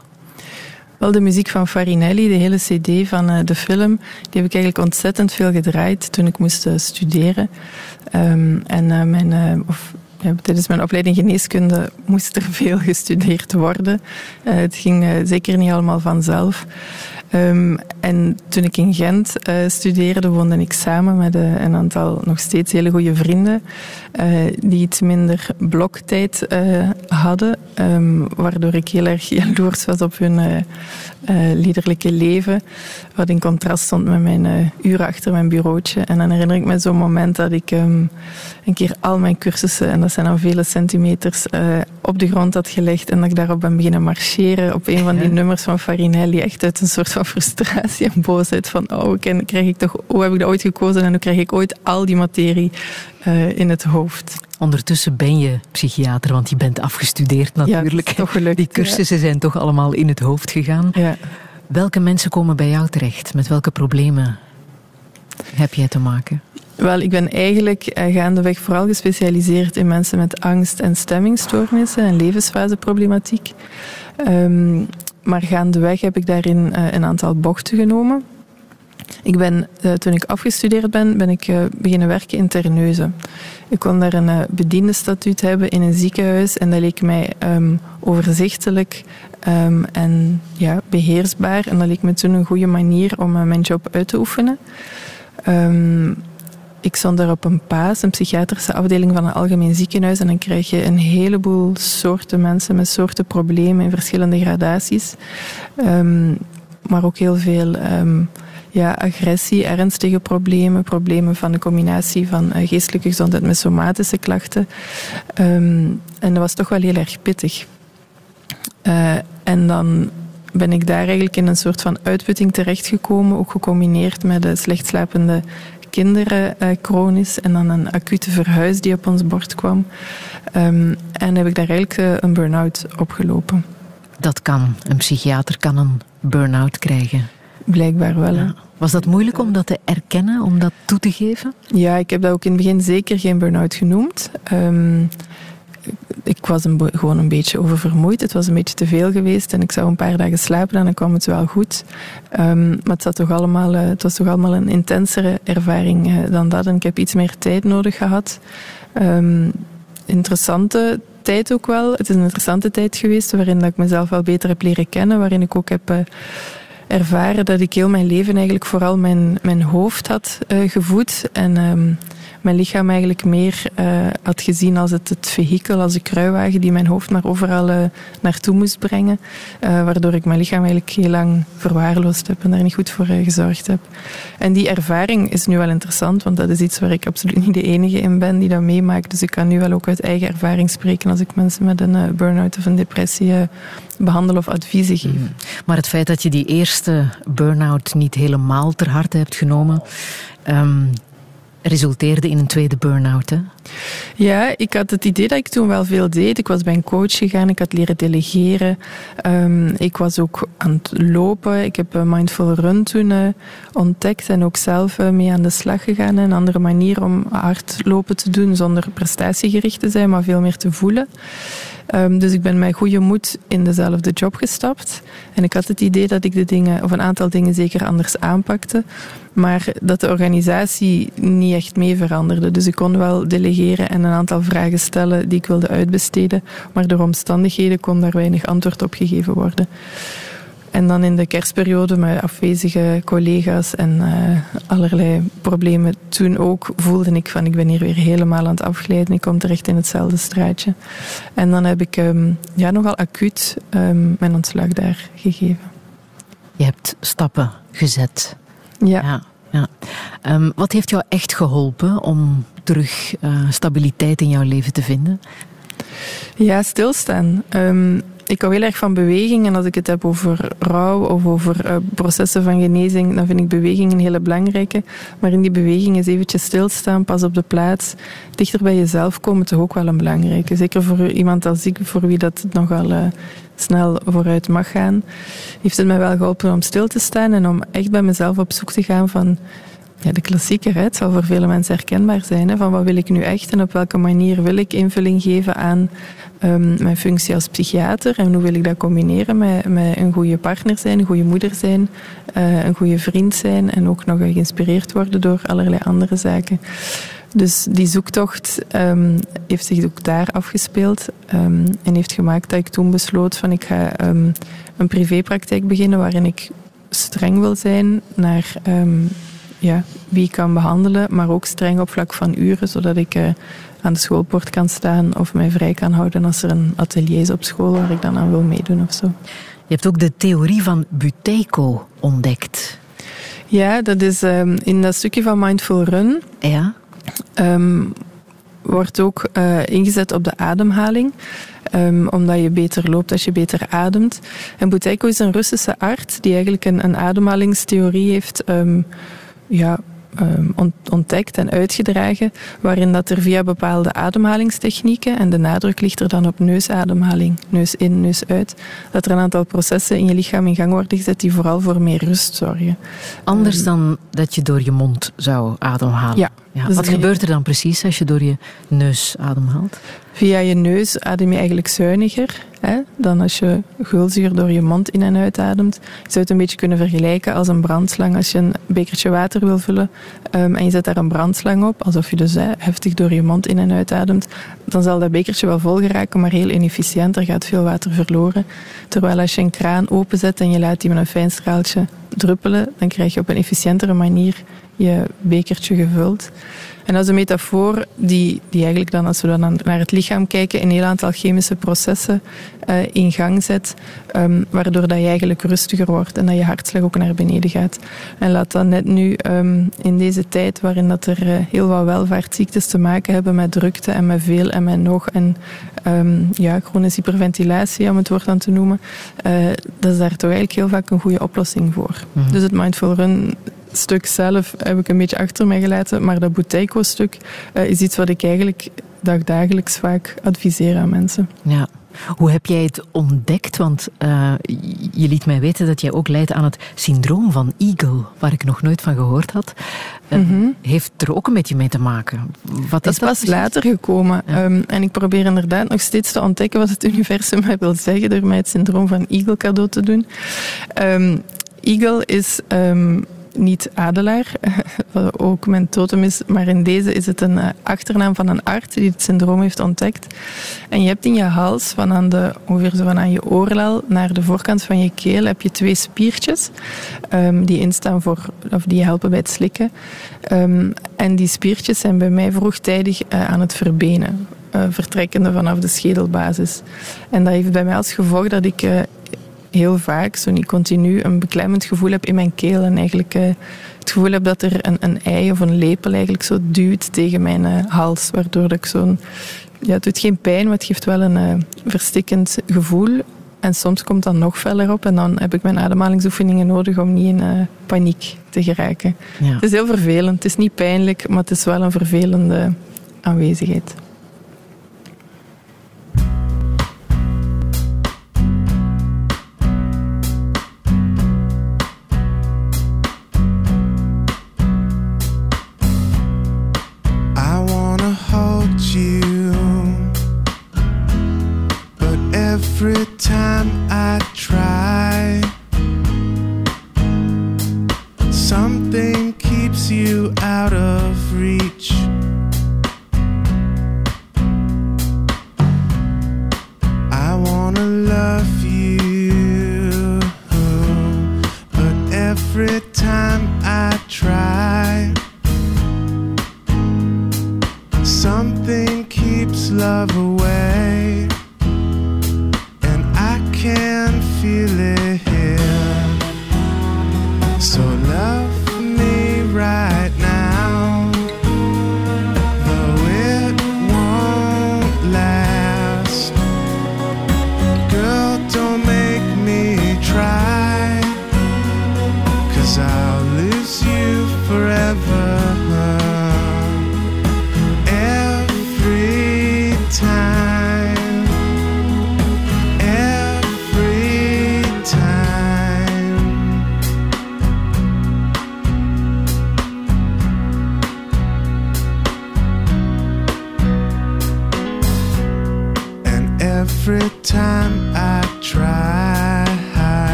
Wel, de muziek van Farinelli, de hele cd van uh, de film, die heb ik eigenlijk ontzettend veel gedraaid toen ik moest uh, studeren. Um, en uh, mijn, of, ja, tijdens mijn opleiding geneeskunde moest er veel <laughs> gestudeerd worden. het ging zeker niet allemaal vanzelf. Um, en toen ik in Gent uh, studeerde, woonde ik samen met een aantal nog steeds hele goede vrienden, die iets minder bloktijd hadden, um, waardoor ik heel erg <laughs> jaloers was op hun liederlijke leven, wat in contrast stond met mijn uren achter mijn bureautje. En dan herinner ik me zo'n moment dat ik um, een keer al mijn cursussen, en dat zijn al vele centimeters, op de grond had gelegd en dat ik daarop ben beginnen marcheren op een van die nummers van Farinelli, echt uit een soort van frustratie en boosheid van oh, krijg ik toch, hoe heb ik dat ooit gekozen en hoe krijg ik ooit al die materie uh, in het hoofd. Ondertussen ben je psychiater, want je bent afgestudeerd natuurlijk. Ja, toch gelukt, die cursussen ja. zijn toch allemaal in het hoofd gegaan. Ja. Welke mensen komen bij jou terecht? Met welke problemen heb jij te maken? Wel, ik ben eigenlijk uh, gaandeweg vooral gespecialiseerd in mensen met angst- en stemmingstoornissen en levensfaseproblematiek. Um, maar gaandeweg heb ik daarin uh, een aantal bochten genomen. Ik ben, uh, toen ik afgestudeerd ben, ben ik uh, beginnen werken in Terneuzen. Ik kon daar een bediendenstatuut hebben in een ziekenhuis en dat leek mij um, overzichtelijk um, en ja, beheersbaar. En dat leek me toen een goede manier om mijn job uit te oefenen. Um, ik stond daar op een paas, een psychiatrische afdeling van een algemeen ziekenhuis. En dan krijg je een heleboel soorten mensen met soorten problemen in verschillende gradaties. Maar ook heel veel ja, agressie, ernstige problemen, problemen van de combinatie van uh, geestelijke gezondheid met somatische klachten. Um, en dat was toch wel heel erg pittig. Uh, en dan ben ik daar eigenlijk in een soort van uitputting terechtgekomen, ook gecombineerd met de slecht slapende kinderen uh, chronisch en dan een acute verhuis die op ons bord kwam. Um, en heb ik daar eigenlijk een burn-out opgelopen. Dat kan. Een psychiater kan een burn-out krijgen. Blijkbaar wel. Ja. Was dat moeilijk om dat te erkennen, om dat toe te geven? Ja, ik heb dat ook in het begin zeker geen burn-out genoemd. Um, ik was een, gewoon een beetje oververmoeid. Het was een beetje te veel geweest en ik zou een paar dagen slapen en dan kwam het wel goed. Um, maar het, zat toch allemaal, uh, het was toch allemaal een intensere ervaring uh, dan dat. En ik heb iets meer tijd nodig gehad. Um, interessante tijd ook wel. Het is een interessante tijd geweest waarin dat ik mezelf wel beter heb leren kennen. Waarin ik ook heb... Uh, ervaren dat ik heel mijn leven eigenlijk vooral mijn, mijn hoofd had uh, gevoed. En um, mijn lichaam eigenlijk meer uh, had gezien als het, het vehikel, als de kruiwagen die mijn hoofd maar overal uh, naartoe moest brengen. Uh, waardoor ik mijn lichaam eigenlijk heel lang verwaarloosd heb en daar niet goed voor gezorgd heb. En die ervaring is nu wel interessant, want dat is iets waar ik absoluut niet de enige in ben die dat meemaakt. Dus ik kan nu wel ook uit eigen ervaring spreken als ik mensen met een burn-out of een depressie behandel of adviezen geef. Mm. Maar het feit dat je die eerste burn-out niet helemaal ter harte hebt genomen, um, resulteerde in een tweede burn-out. Hè? Ja, ik had het idee dat ik toen wel veel deed. Ik was bij een coach gegaan, ik had leren delegeren. Um, ik was ook aan het lopen. Ik heb Mindful Run toen uh, ontdekt en ook zelf uh, mee aan de slag gegaan. Een andere manier om hardlopen te doen zonder prestatiegericht te zijn, maar veel meer te voelen. Um, dus ik ben met goede moed in dezelfde job gestapt. En ik had het idee dat ik de dingen, of een aantal dingen zeker anders aanpakte. Maar dat de organisatie niet echt mee veranderde. Dus ik kon wel delegeren en een aantal vragen stellen die ik wilde uitbesteden. Maar door omstandigheden kon daar weinig antwoord op gegeven worden. En dan in de kerstperiode met afwezige collega's en uh, allerlei problemen. Toen ook voelde ik van ik ben hier weer helemaal aan het afglijden. Ik kom terecht in hetzelfde straatje. En dan heb ik um, ja, nogal acuut um, mijn ontslag daar gegeven. Je hebt stappen gezet. Ja. ja, ja. Um, wat heeft jou echt geholpen om terug uh, stabiliteit in jouw leven te vinden? Ja, stilstaan. Um, ik hou heel erg van beweging. En als ik het heb over rouw of over uh, processen van genezing, dan vind ik beweging een hele belangrijke. Maar in die beweging is eventjes stilstaan, pas op de plaats, dichter bij jezelf komen, toch ook wel een belangrijke. Zeker voor iemand als ik, voor wie dat nogal uh, snel vooruit mag gaan, heeft het mij wel geholpen om stil te staan en om echt bij mezelf op zoek te gaan van ja, de klassieker, het zal voor vele mensen herkenbaar zijn. Van wat wil ik nu echt en op welke manier wil ik invulling geven aan um, mijn functie als psychiater en hoe wil ik dat combineren met, met een goede partner zijn, een goede moeder zijn, uh, een goede vriend zijn en ook nog geïnspireerd worden door allerlei andere zaken. Dus die zoektocht um, heeft zich ook daar afgespeeld um, en heeft gemaakt dat ik toen besloot van ik ga een privépraktijk beginnen waarin ik streng wil zijn naar ja, wie ik kan behandelen, maar ook streng op vlak van uren, zodat ik uh, aan de schoolpoort kan staan of mij vrij kan houden als er een atelier is op school waar ik dan aan wil meedoen of zo. Je hebt ook de theorie van Buteyko ontdekt. Ja, dat is um, in dat stukje van Mindful Run. Ja. Um, wordt ook uh, ingezet op de ademhaling. Um, omdat je beter loopt als je beter ademt. En Buteyko is een Russische arts die eigenlijk een, een ademhalingstheorie heeft um, ja, um, ontdekt en uitgedragen, waarin dat er via bepaalde ademhalingstechnieken, en de nadruk ligt er dan op neusademhaling, neus in, neus uit, dat er een aantal processen in je lichaam in gang worden gezet die vooral voor meer rust zorgen. Anders um, dan dat je door je mond zou ademhalen? Ja. Ja. Dus Wat gebeurt er dan precies als je door je neus ademhaalt? Via je neus adem je eigenlijk zuiniger hè, dan als je gulzuur door je mond in en uitademt. Je zou het een beetje kunnen vergelijken als een brandslang. Als je een bekertje water wil vullen um, en je zet daar een brandslang op, alsof je dus hè, heftig door je mond in en uitademt, dan zal dat bekertje wel vol geraken, maar heel inefficiënt. Er gaat veel water verloren. Terwijl als je een kraan openzet en je laat die met een fijn straaltje druppelen, dan krijg je op een efficiëntere manier je bekertje gevuld. En dat is een metafoor die, die eigenlijk dan, als we dan naar het lichaam kijken, een heel aantal chemische processen uh, in gang zet, um, waardoor dat je eigenlijk rustiger wordt en dat je hartslag ook naar beneden gaat. En laat dat net nu um, in deze tijd, waarin dat er uh, heel wat welvaartsziektes te maken hebben met drukte en met veel en met nog en um, ja, chronische hyperventilatie, om het woord aan te noemen, uh, dat is daar toch eigenlijk heel vaak een goede oplossing voor. Mm -hmm. Dus het Mindful Run stuk zelf heb ik een beetje achter mij gelaten. Maar dat Bouteiko-stuk uh, is iets wat ik eigenlijk dagdagelijks vaak adviseer aan mensen. Ja. Hoe heb jij het ontdekt? Want uh, je liet mij weten dat jij ook leidt aan het syndroom van Eagle, waar ik nog nooit van gehoord had. Uh, mm -hmm. Heeft er ook een beetje mee te maken? Wat dat is, dat pas precies? later gekomen. Ja. Um, en ik probeer inderdaad nog steeds te ontdekken wat het <laughs> universum mij wil zeggen door mij het syndroom van Eagle cadeau te doen. Um, Eagle is um, niet adelaar, <laughs> wat ook mijn totem is, maar in deze is het een achternaam van een arts die het syndroom heeft ontdekt. En je hebt in je hals, van aan de, ongeveer zo van aan je oorlel naar de voorkant van je keel, heb je twee spiertjes um, die instaan voor, of die helpen bij het slikken. Um, en die spiertjes zijn bij mij vroegtijdig uh, aan het verbenen. Uh, vertrekkende vanaf de schedelbasis. En dat heeft bij mij als gevolg dat ik heel vaak, zo niet continu, een beklemmend gevoel heb in mijn keel. En eigenlijk uh, het gevoel heb dat er een, een ei of een lepel eigenlijk zo duwt tegen mijn uh, hals. Waardoor ik zo'n... Ja, het doet geen pijn, maar het geeft wel een uh, verstikkend gevoel. En soms komt dat nog feller op en dan heb ik mijn ademhalingsoefeningen nodig om niet in paniek te geraken. Ja. Het is heel vervelend. Het is niet pijnlijk, maar het is wel een vervelende aanwezigheid.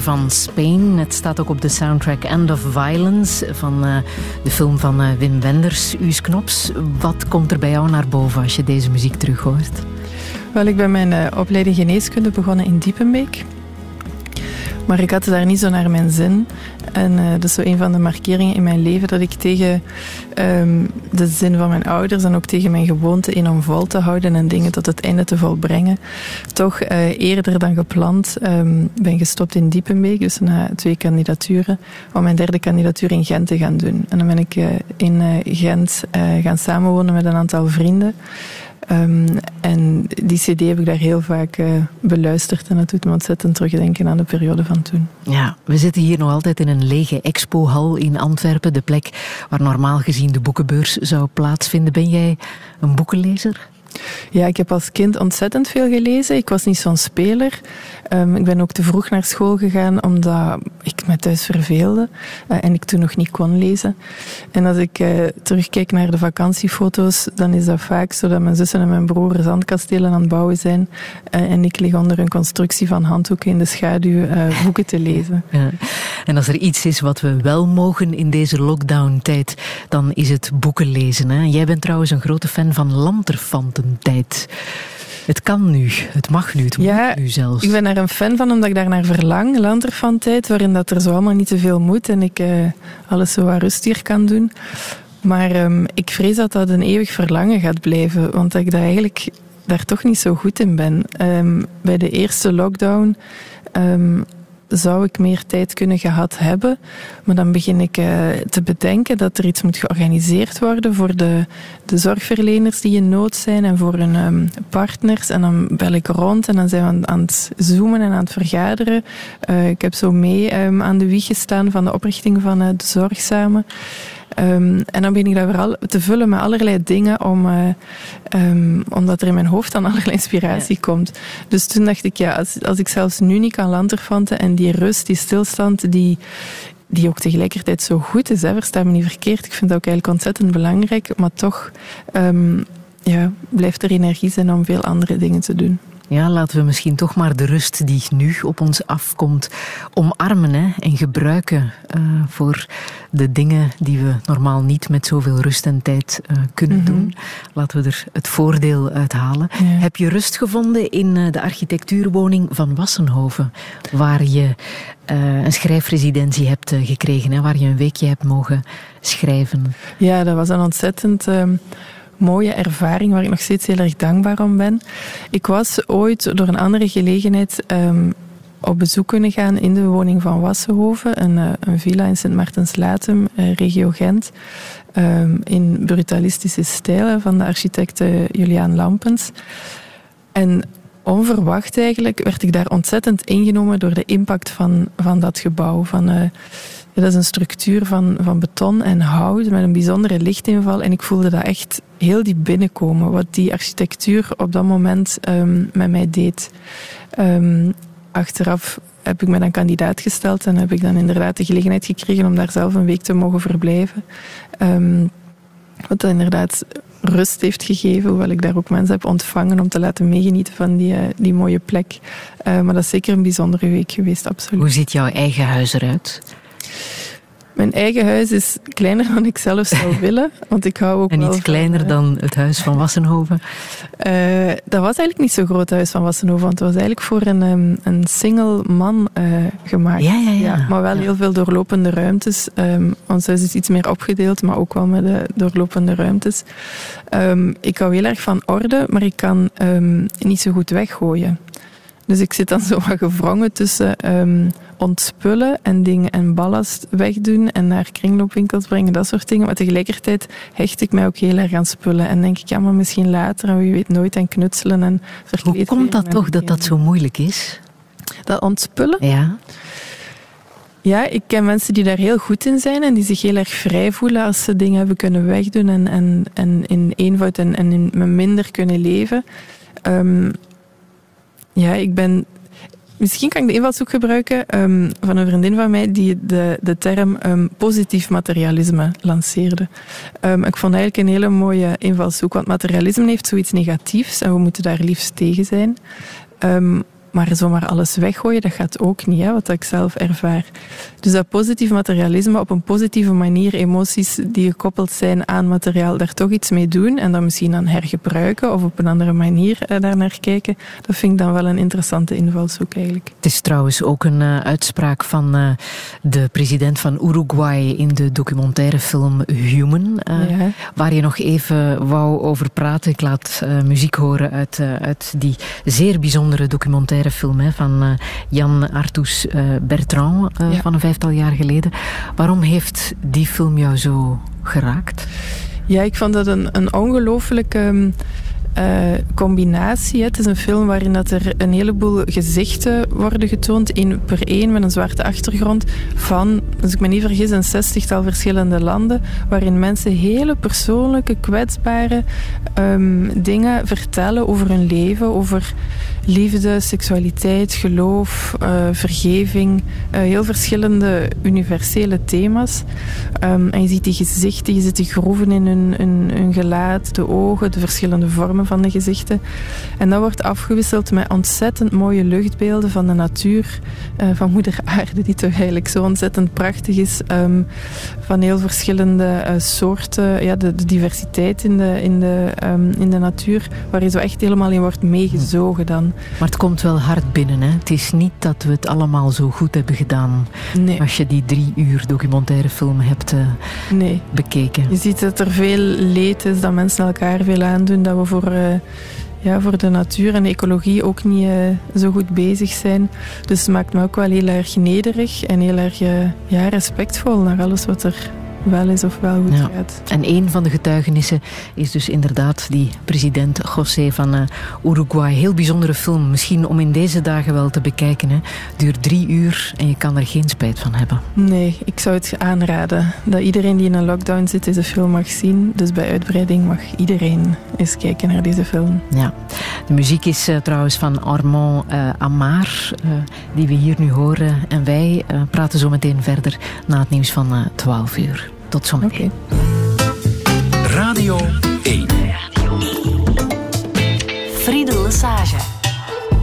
Van Spain. Het staat ook op de soundtrack End of Violence van uh, de film van uh, Wim Wenders, Uus Knops. Wat komt er bij jou naar boven als je deze muziek terughoort? Wel, ik ben mijn uh, opleiding geneeskunde begonnen in Diepenbeek. Maar ik had daar niet zo naar mijn zin. En dat is zo een van de markeringen in mijn leven dat ik tegen um, de zin van mijn ouders en ook tegen mijn gewoonte in om vol te houden en dingen tot het einde te volbrengen, toch uh, eerder dan gepland um, ben gestopt in Diepenbeek, dus na twee kandidaturen, om mijn derde kandidatuur in Gent te gaan doen. En dan ben ik uh, in Gent gaan samenwonen met een aantal vrienden. Um, en die cd heb ik daar heel vaak uh, beluisterd en dat doet me ontzettend terugdenken aan de periode van toen. Ja, we zitten hier nog altijd in een lege expohal in Antwerpen, de plek waar normaal gezien de boekenbeurs zou plaatsvinden. Ben jij een boekenlezer? Ja, ik heb als kind ontzettend veel gelezen. Ik was niet zo'n speler. Um, ik ben ook te vroeg naar school gegaan omdat ik me thuis verveelde uh, en ik toen nog niet kon lezen. En als ik uh, terugkijk naar de vakantiefoto's, dan is dat vaak zo dat mijn zussen en mijn broer zandkastelen aan het bouwen zijn uh, en ik lig onder een constructie van handhoeken in de schaduw boeken te lezen. Ja. En als er iets is wat we wel mogen in deze lockdown-tijd, dan is het boeken lezen. Hè? Jij bent trouwens een grote fan van lanterfantentijd. Het kan nu, het mag nu, het ja, moet nu zelfs. Ik ben daar een fan van, omdat ik daar naar verlang. Lanterfantentijd, waarin dat er zo allemaal niet te veel moet en ik uh, alles zo wat rustiger kan doen. Maar um, ik vrees dat dat een eeuwig verlangen gaat blijven, want ik daar eigenlijk daar toch niet zo goed in ben. Um, bij de eerste lockdown um, zou ik meer tijd kunnen gehad hebben. Maar dan begin ik uh, te bedenken dat er iets moet georganiseerd worden voor de, de zorgverleners die in nood zijn en voor hun um, partners. En dan bel ik rond en dan zijn we aan, het zoomen en aan het vergaderen. Uh, ik heb zo mee um, aan de wieg gestaan van de oprichting van uh, de Zorgzamen. Um, en dan begin ik dat weer al te vullen met allerlei dingen, om, uh, um, omdat er in mijn hoofd dan <laughs> allerlei inspiratie ja. komt. Dus toen dacht ik, ja, als, als ik zelfs nu niet kan lanterfanten en die rust, die stilstand, die, die ook tegelijkertijd zo goed is, hè, versta me niet verkeerd. Ik vind dat ook eigenlijk ontzettend belangrijk, maar toch um, ja, blijft er energie zijn om veel andere dingen te doen. Ja, laten we misschien toch maar de rust die nu op ons afkomt omarmen hè, en gebruiken uh, voor de dingen die we normaal niet met zoveel rust en tijd uh, kunnen mm -hmm. doen. Laten we er het voordeel uit halen. Ja. Heb je rust gevonden in uh, de architectuurwoning van Wassenhoven, waar je een schrijfresidentie hebt gekregen, hè, waar je een weekje hebt mogen schrijven? Ja, dat was een ontzettend mooie ervaring waar ik nog steeds heel erg dankbaar om ben. Ik was ooit door een andere gelegenheid um, op bezoek kunnen gaan in de woning van Wassenhoven, een, uh, een villa in Sint-Maartens-Latem, uh, regio Gent, um, in brutalistische stijl van de architect Juliaan Lampens. En onverwacht eigenlijk werd ik daar ontzettend ingenomen door de impact van, van dat gebouw. Van, dat is een structuur van, van beton en hout met een bijzondere lichtinval. En ik voelde dat echt heel diep binnenkomen, wat die architectuur op dat moment um, met mij deed. Um, achteraf heb ik me dan kandidaat gesteld en heb ik dan inderdaad de gelegenheid gekregen om daar zelf een week te mogen verblijven. Um, wat dan inderdaad rust heeft gegeven, hoewel ik daar ook mensen heb ontvangen om te laten meegenieten van die, uh, die mooie plek. Uh, maar dat is zeker een bijzondere week geweest, absoluut. Hoe ziet jouw eigen huis eruit? Mijn eigen huis is kleiner dan ik zelf zou <laughs> willen. Want ik hou ook en iets kleiner van, dan het huis van Wassenhoven? Uh, dat was eigenlijk niet zo groot, het huis van Wassenhoven. Want het was eigenlijk voor een, um, een single man uh, gemaakt. Ja, ja, ja. ja maar wel ja. heel veel doorlopende ruimtes. Um, ons huis is iets meer opgedeeld, maar ook wel met de doorlopende ruimtes. Um, ik hou heel erg van orde, maar ik kan niet zo goed weggooien. Dus ik zit dan zo wat gevrongen tussen um, ontspullen en dingen en ballast wegdoen en naar kringloopwinkels brengen, dat soort dingen. Maar tegelijkertijd hecht ik mij ook heel erg aan spullen en denk ik, ja, maar misschien later en wie weet nooit en knutselen en Hoe komt dat toch dat dat zo moeilijk is? Dat ontspullen? Ja. Ja, ik ken mensen die daar heel goed in zijn en die zich heel erg vrij voelen als ze dingen hebben kunnen wegdoen en, en, en in eenvoud en, en in, minder kunnen leven. Um, ja, ik ben. Misschien kan ik de invalshoek gebruiken um, van een vriendin van mij die de, de term um, positief materialisme lanceerde. Um, ik vond eigenlijk een hele mooie invalshoek, want materialisme heeft zoiets negatiefs en we moeten daar liefst tegen zijn. Maar zomaar alles weggooien, dat gaat ook niet, hè, wat ik zelf ervaar. Dus dat positief materialisme op een positieve manier, emoties die gekoppeld zijn aan materiaal, daar toch iets mee doen en dan misschien aan hergebruiken of op een andere manier uh, daar naar kijken, dat vind ik dan wel een interessante invalshoek eigenlijk. Het is trouwens ook een uh, uitspraak van uh, de president van Uruguay in de documentaire film Human, ja. waar je nog even wou over praten. Ik laat muziek horen uit, uit die zeer bijzondere documentaire film hè, van uh, Jan Artus uh, Bertrand ja. van een vijftal jaar geleden. Waarom heeft die film jou zo geraakt? Ja, ik vond dat een, een ongelooflijke um, combinatie. Het is een film waarin dat er een heleboel gezichten worden getoond, één per één met een zwarte achtergrond, van, als ik me niet vergis, een zestigtal verschillende landen, waarin mensen hele persoonlijke, kwetsbare um, dingen vertellen over hun leven, over liefde, seksualiteit, geloof, uh, vergeving. Uh, heel verschillende universele thema's. Um, en je ziet die gezichten, je ziet die groeven in hun, hun, hun gelaat, de ogen, de verschillende vormen van de gezichten. En dat wordt afgewisseld met ontzettend mooie luchtbeelden van de natuur, uh, van moeder <laughs> aarde, die toch eigenlijk zo ontzettend prachtig is. Um, van heel verschillende soorten, ja, de, de, diversiteit in de, in, de, um, in de natuur, waar je zo echt helemaal in wordt meegezogen dan. Maar het komt wel hard binnen. Hè? Het is niet dat we het allemaal zo goed hebben gedaan. Nee. Als je die drie uur documentaire film hebt uh, nee. bekeken. Je ziet dat er veel leed is, dat mensen elkaar veel aandoen. Dat we voor uh, ja, voor de natuur en de ecologie ook niet eh, zo goed bezig zijn. Dus het maakt me ook wel heel erg nederig en heel erg eh, ja, respectvol naar alles wat er wel is of wel goed ja. gaat. En een van de getuigenissen is dus inderdaad die president José van uh, Uruguay. Heel bijzondere film, misschien om in deze dagen wel te bekijken. Hè. Duurt drie uur en je kan er geen spijt van hebben. Nee, ik zou het aanraden. Dat iedereen die in een lockdown zit deze film mag zien. Dus bij uitbreiding mag iedereen eens kijken naar deze film. Ja, de muziek is uh, trouwens van Armand uh, Amar, die we hier nu horen. En wij praten zo meteen verder na het nieuws van 12 uur. Tot zometeen. Okay. Radio 1. Friede Lesage.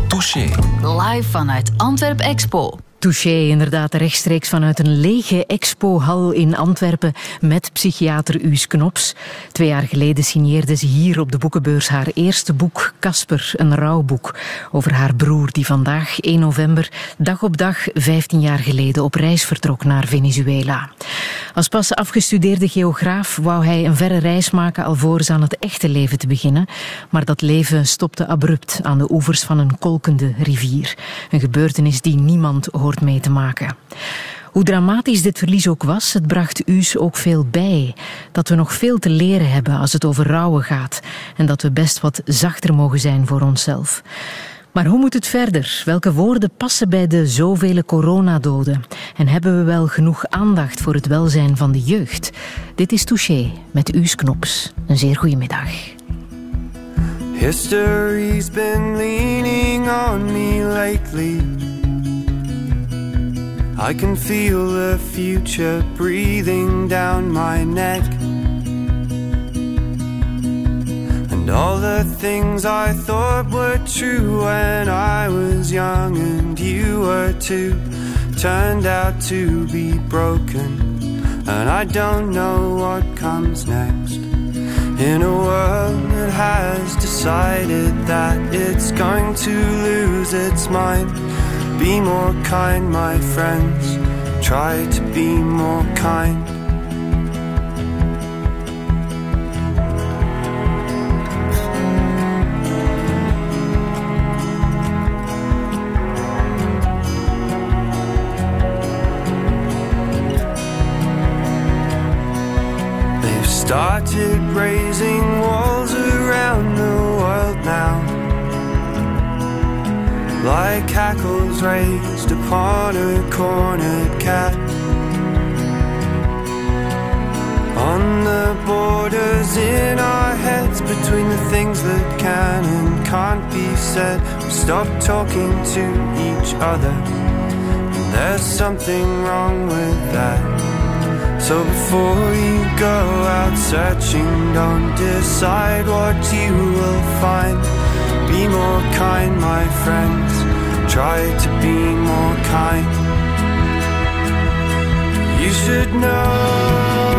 Touché. Live vanuit Antwerp Expo. Touché, inderdaad, rechtstreeks vanuit een lege expohal in Antwerpen met psychiater Uus Knops. Twee jaar geleden signeerde ze hier op de boekenbeurs haar eerste boek, Casper, een rouwboek, over haar broer die vandaag, 1 november, dag op dag, 15 jaar geleden, op reis vertrok naar Venezuela. Als pas afgestudeerde geograaf wou hij een verre reis maken alvorens aan het echte leven te beginnen, maar dat leven stopte abrupt aan de oevers van een kolkende rivier. Een gebeurtenis die niemand hoort mee te maken. Hoe dramatisch dit verlies ook was, het bracht U's ook veel bij. Dat we nog veel te leren hebben als het over rouwen gaat en dat we best wat zachter mogen zijn voor onszelf. Maar hoe moet het verder? Welke woorden passen bij de zoveel coronadoden? En hebben we wel genoeg aandacht voor het welzijn van de jeugd? Dit is Touché met U's Knops. Een zeer goede middag. History's been leaning on me lately I can feel the future breathing down my neck. And all the things I thought were true when I was young and you were too turned out to be broken. And I don't know what comes next. In a world that has decided that it's going to lose its mind be more kind, my friends. Try to be more kind. Raised upon a cornered cat. On the borders in our heads between the things that can and can't be said, we stop talking to each other. And there's something wrong with that. So before you go out searching, don't decide what you will find. Be more kind, my friends. Try to be more kind. You should know.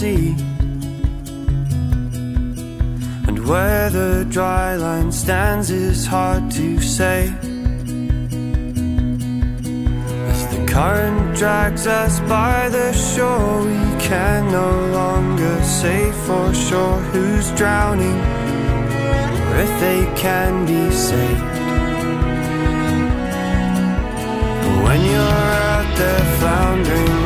Sea. And where the dry line stands is hard to say. As the current drags us by the shore, we can no longer say for sure who's drowning or if they can be saved. But when you're out there floundering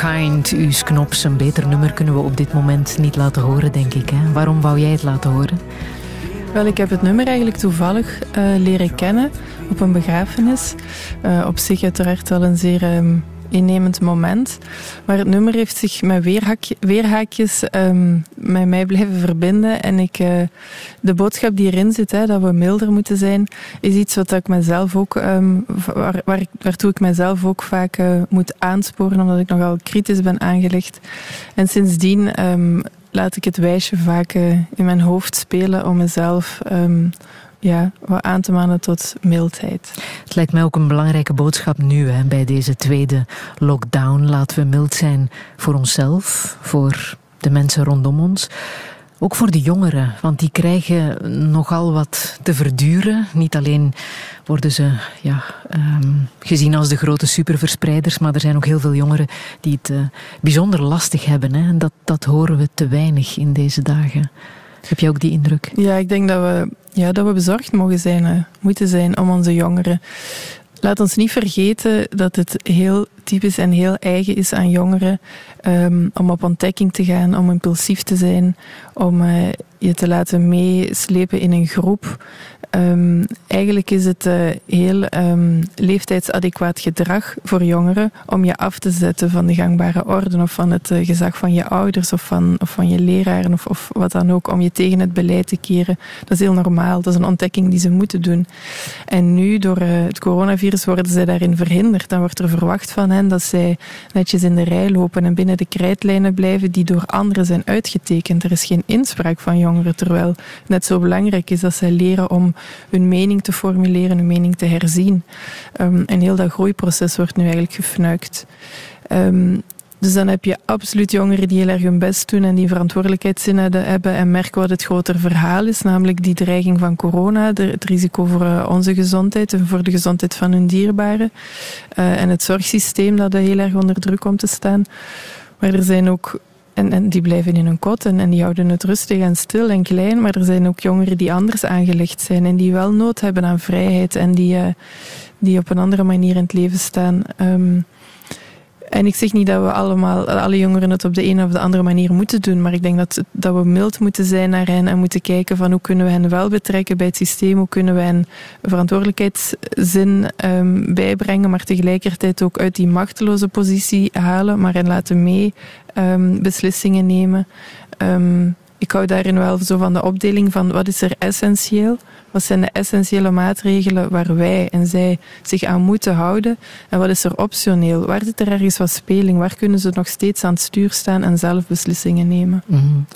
Kind. Uw knops, een beter nummer kunnen we op dit moment niet laten horen, denk ik. Hè? Waarom wou jij het laten horen? Wel, ik heb het nummer eigenlijk toevallig uh, leren kennen op een begrafenis. Uh, op zich uiteraard wel een zeer um, innemend moment. Maar het nummer heeft zich met weerhaakje, weerhaakjes um, met mij blijven verbinden. En ik, uh, de boodschap die erin zit, hè, dat we milder moeten zijn, is iets wat ik mezelf ook, um, waar, waar waartoe ik mezelf ook vaak uh, moet aansporen, omdat ik nogal kritisch ben aangelegd. En sindsdien um, laat ik het wijsje vaak uh, in mijn hoofd spelen om mezelf ja, wat aan te manen tot mildheid. Het lijkt mij ook een belangrijke boodschap nu hè, bij deze tweede lockdown. Laten we mild zijn voor onszelf, voor de mensen rondom ons. Ook voor de jongeren, want die krijgen nogal wat te verduren. Niet alleen worden ze ja, um, gezien als de grote superverspreiders, maar er zijn ook heel veel jongeren die het uh, bijzonder lastig hebben. Hè. En dat, dat horen we te weinig in deze dagen. Heb je ook die indruk? Ja, ik denk dat we, ja, dat we bezorgd mogen zijn, uh, moeten zijn om onze jongeren. Laat ons niet vergeten dat het heel typisch en heel eigen is aan jongeren um, om op ontdekking te gaan, om impulsief te zijn, om uh, je te laten meeslepen in een groep. Um, eigenlijk is het uh, heel um, leeftijdsadequaat gedrag voor jongeren om je af te zetten van de gangbare orde of van het uh, gezag van je ouders of van, of van je leraren of, of wat dan ook, om je tegen het beleid te keren. Dat is heel normaal. Dat is een ontdekking die ze moeten doen. En nu, door uh, het coronavirus, worden zij daarin verhinderd. Dan wordt er verwacht van hen dat zij netjes in de rij lopen en binnen de krijtlijnen blijven die door anderen zijn uitgetekend. Er is geen inspraak van jongeren, terwijl het net zo belangrijk is dat zij leren om hun mening te formuleren, hun mening te herzien. Um, en heel dat groeiproces wordt nu eigenlijk gefnuikt. Um, dus dan heb je absoluut jongeren die heel erg hun best doen en die verantwoordelijkheidszin hebben en merken wat het grotere verhaal is, namelijk die dreiging van corona, het risico voor uh, onze gezondheid en voor de gezondheid van hun dierbaren. Uh, en het zorgsysteem dat heel erg onder druk komt te staan. Maar er zijn ook en, die blijven in hun kot en, die houden het rustig en stil en klein. Maar er zijn ook jongeren die anders aangelegd zijn en die wel nood hebben aan vrijheid en die, uh, die op een andere manier in het leven staan. Um, en ik zeg niet dat we allemaal, alle jongeren het op de een of de andere manier moeten doen, maar ik denk dat, dat we mild moeten zijn naar hen en moeten kijken van hoe kunnen we hen wel betrekken bij het systeem, hoe kunnen we hen verantwoordelijkheidszin um, bijbrengen, maar tegelijkertijd ook uit die machteloze positie halen, maar hen laten mee um, beslissingen nemen. Um, ik hou daarin wel zo van de opdeling van wat is er essentieel, wat zijn de essentiële maatregelen waar wij en zij zich aan moeten houden en wat is er optioneel, waar zit er ergens wat speling, waar kunnen ze nog steeds aan het stuur staan en zelf beslissingen nemen. -hmm.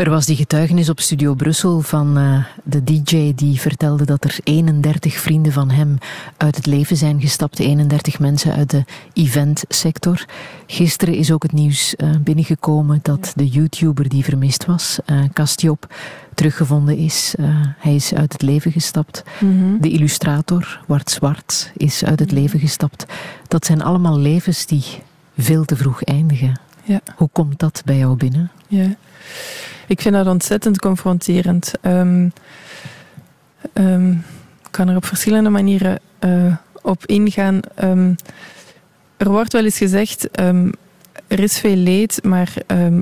Er was die getuigenis op Studio Brussel van uh, de DJ die vertelde dat er 31 vrienden van hem uit het leven zijn gestapt. 31 mensen uit de eventsector. Gisteren is ook het nieuws uh, binnengekomen dat de YouTuber die vermist was, uh, Castiop, teruggevonden is. hij is uit het leven gestapt. Mm -hmm. De illustrator, Wart Zwart, is uit het leven gestapt. Dat zijn allemaal levens die veel te vroeg eindigen. Ja. Hoe komt dat bij jou binnen? Ja. Ik vind dat ontzettend confronterend. Um, um, ik kan er op verschillende manieren uh, op ingaan. Um, er wordt wel eens gezegd, er is veel leed, maar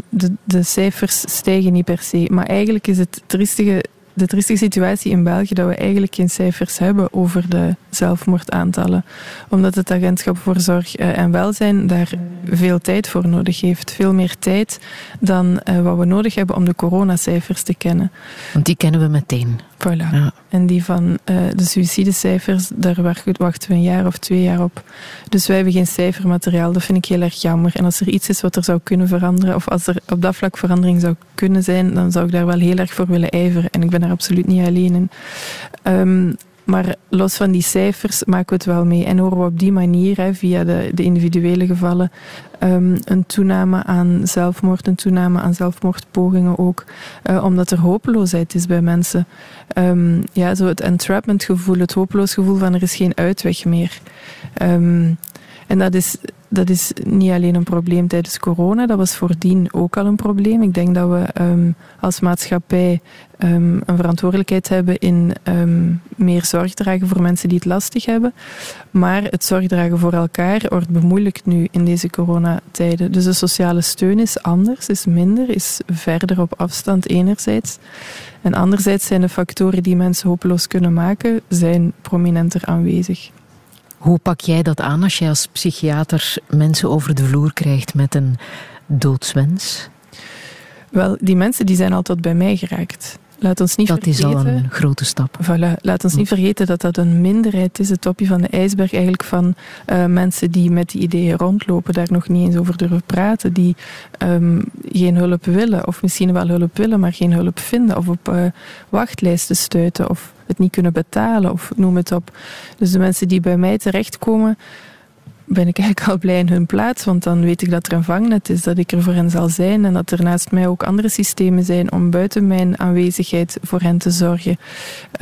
de, de cijfers stijgen niet per se. Maar eigenlijk is het triestige de triestige situatie in België dat we eigenlijk geen cijfers hebben over de zelfmoordaantallen. Omdat het agentschap voor zorg en welzijn daar veel tijd voor nodig heeft. Veel meer tijd dan uh, wat we nodig hebben om de coronacijfers te kennen. Want die kennen we meteen. Voilà. Ja. En die van uh, de suïcidecijfers, daar wachten we een jaar of twee jaar op. Dus wij hebben geen cijfermateriaal. Dat vind ik heel erg jammer. En als er iets is wat er zou kunnen veranderen, of als er op dat vlak verandering zou kunnen zijn, dan zou ik daar wel heel erg voor willen ijveren. En ik ben absoluut niet alleen in. Um, maar los van die cijfers maken we het wel mee. En horen we op die manier, hè, via de, de individuele gevallen, um, een toename aan zelfmoord, een toename aan zelfmoordpogingen ook. Uh, omdat er hopeloosheid is bij mensen. Um, ja, zo het entrapment gevoel, het hopeloos gevoel van er is geen uitweg meer. Um, en dat is dat is niet alleen een probleem tijdens corona, dat was voordien ook al een probleem. Ik denk dat we um, als maatschappij um, een verantwoordelijkheid hebben in um, meer zorg dragen voor mensen die het lastig hebben. Maar het zorg dragen voor elkaar wordt bemoeilijkt nu in deze coronatijden. Dus de sociale steun is anders, is minder, is verder op afstand enerzijds. En anderzijds zijn de factoren die mensen hopeloos kunnen maken, zijn prominenter aanwezig. Hoe pak jij dat aan als jij als psychiater mensen over de vloer krijgt met een doodswens? Wel, die mensen die zijn altijd bij mij geraakt. Laat ons niet dat vergeten, is al een grote stap. Voilà, laat ons niet vergeten dat dat een minderheid is, het topje van de ijsberg eigenlijk van uh, mensen die met die ideeën rondlopen, daar nog niet eens over durven praten, die um, geen hulp willen, of misschien wel hulp willen, maar geen hulp vinden, of op uh, wachtlijsten stuiten, of het niet kunnen betalen, of noem het op. Dus de mensen die bij mij terechtkomen, ben ik eigenlijk al blij in hun plaats, want dan weet ik dat er een vangnet is, dat ik er voor hen zal zijn en dat er naast mij ook andere systemen zijn om buiten mijn aanwezigheid voor hen te zorgen.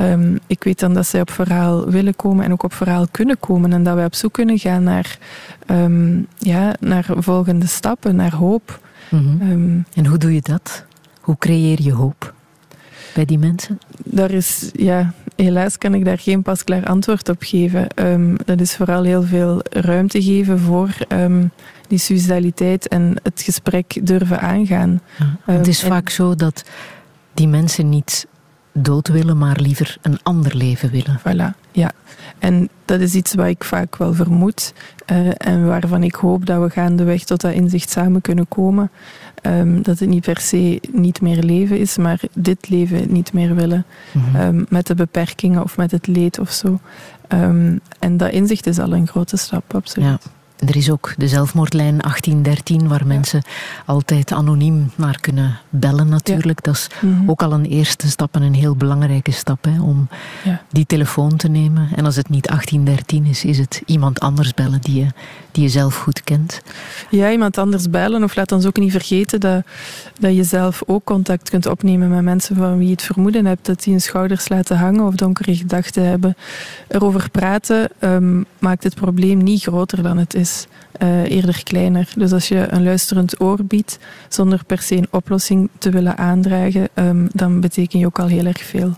Um, ik weet dan dat zij op verhaal willen komen en ook op verhaal kunnen komen en dat wij op zoek kunnen gaan naar, um, ja, naar volgende stappen, naar hoop. Mm -hmm. um, en hoe doe je dat? Hoe creëer je hoop? bij die mensen? Daar is, ja, helaas kan ik daar geen pasklaar antwoord op geven. Um, dat is vooral heel veel ruimte geven voor um, die suicidaliteit en het gesprek durven aangaan. Ja, het um, is vaak zo dat die mensen niet dood willen, maar liever een ander leven willen. Voilà, ja. En dat is iets wat ik vaak wel vermoed uh, en waarvan ik hoop dat we gaandeweg tot dat inzicht samen kunnen komen. Um, dat het niet per se niet meer leven is, maar dit leven niet meer willen. Mm -hmm. um, met de beperkingen of met het leed of zo. Um, en dat inzicht is al een grote stap, absoluut. Ja. Er is ook de zelfmoordlijn 1813, waar ja. mensen altijd anoniem naar kunnen bellen natuurlijk. Ja. Dat is mm -hmm. ook al een eerste stap en een heel belangrijke stap hè, om ja. die telefoon te nemen. En als het niet 1813 is, is het iemand anders bellen die je, die je zelf goed kent. Ja, iemand anders bellen. Of laat ons ook niet vergeten dat, dat je zelf ook contact kunt opnemen met mensen van wie je het vermoeden hebt dat die hun schouders laten hangen of donkere gedachten hebben. Erover praten um, maakt het probleem niet groter dan het is. Uh, eerder kleiner. Dus als je een luisterend oor biedt zonder per se een oplossing te willen aandragen, um, dan beteken je ook al heel erg veel.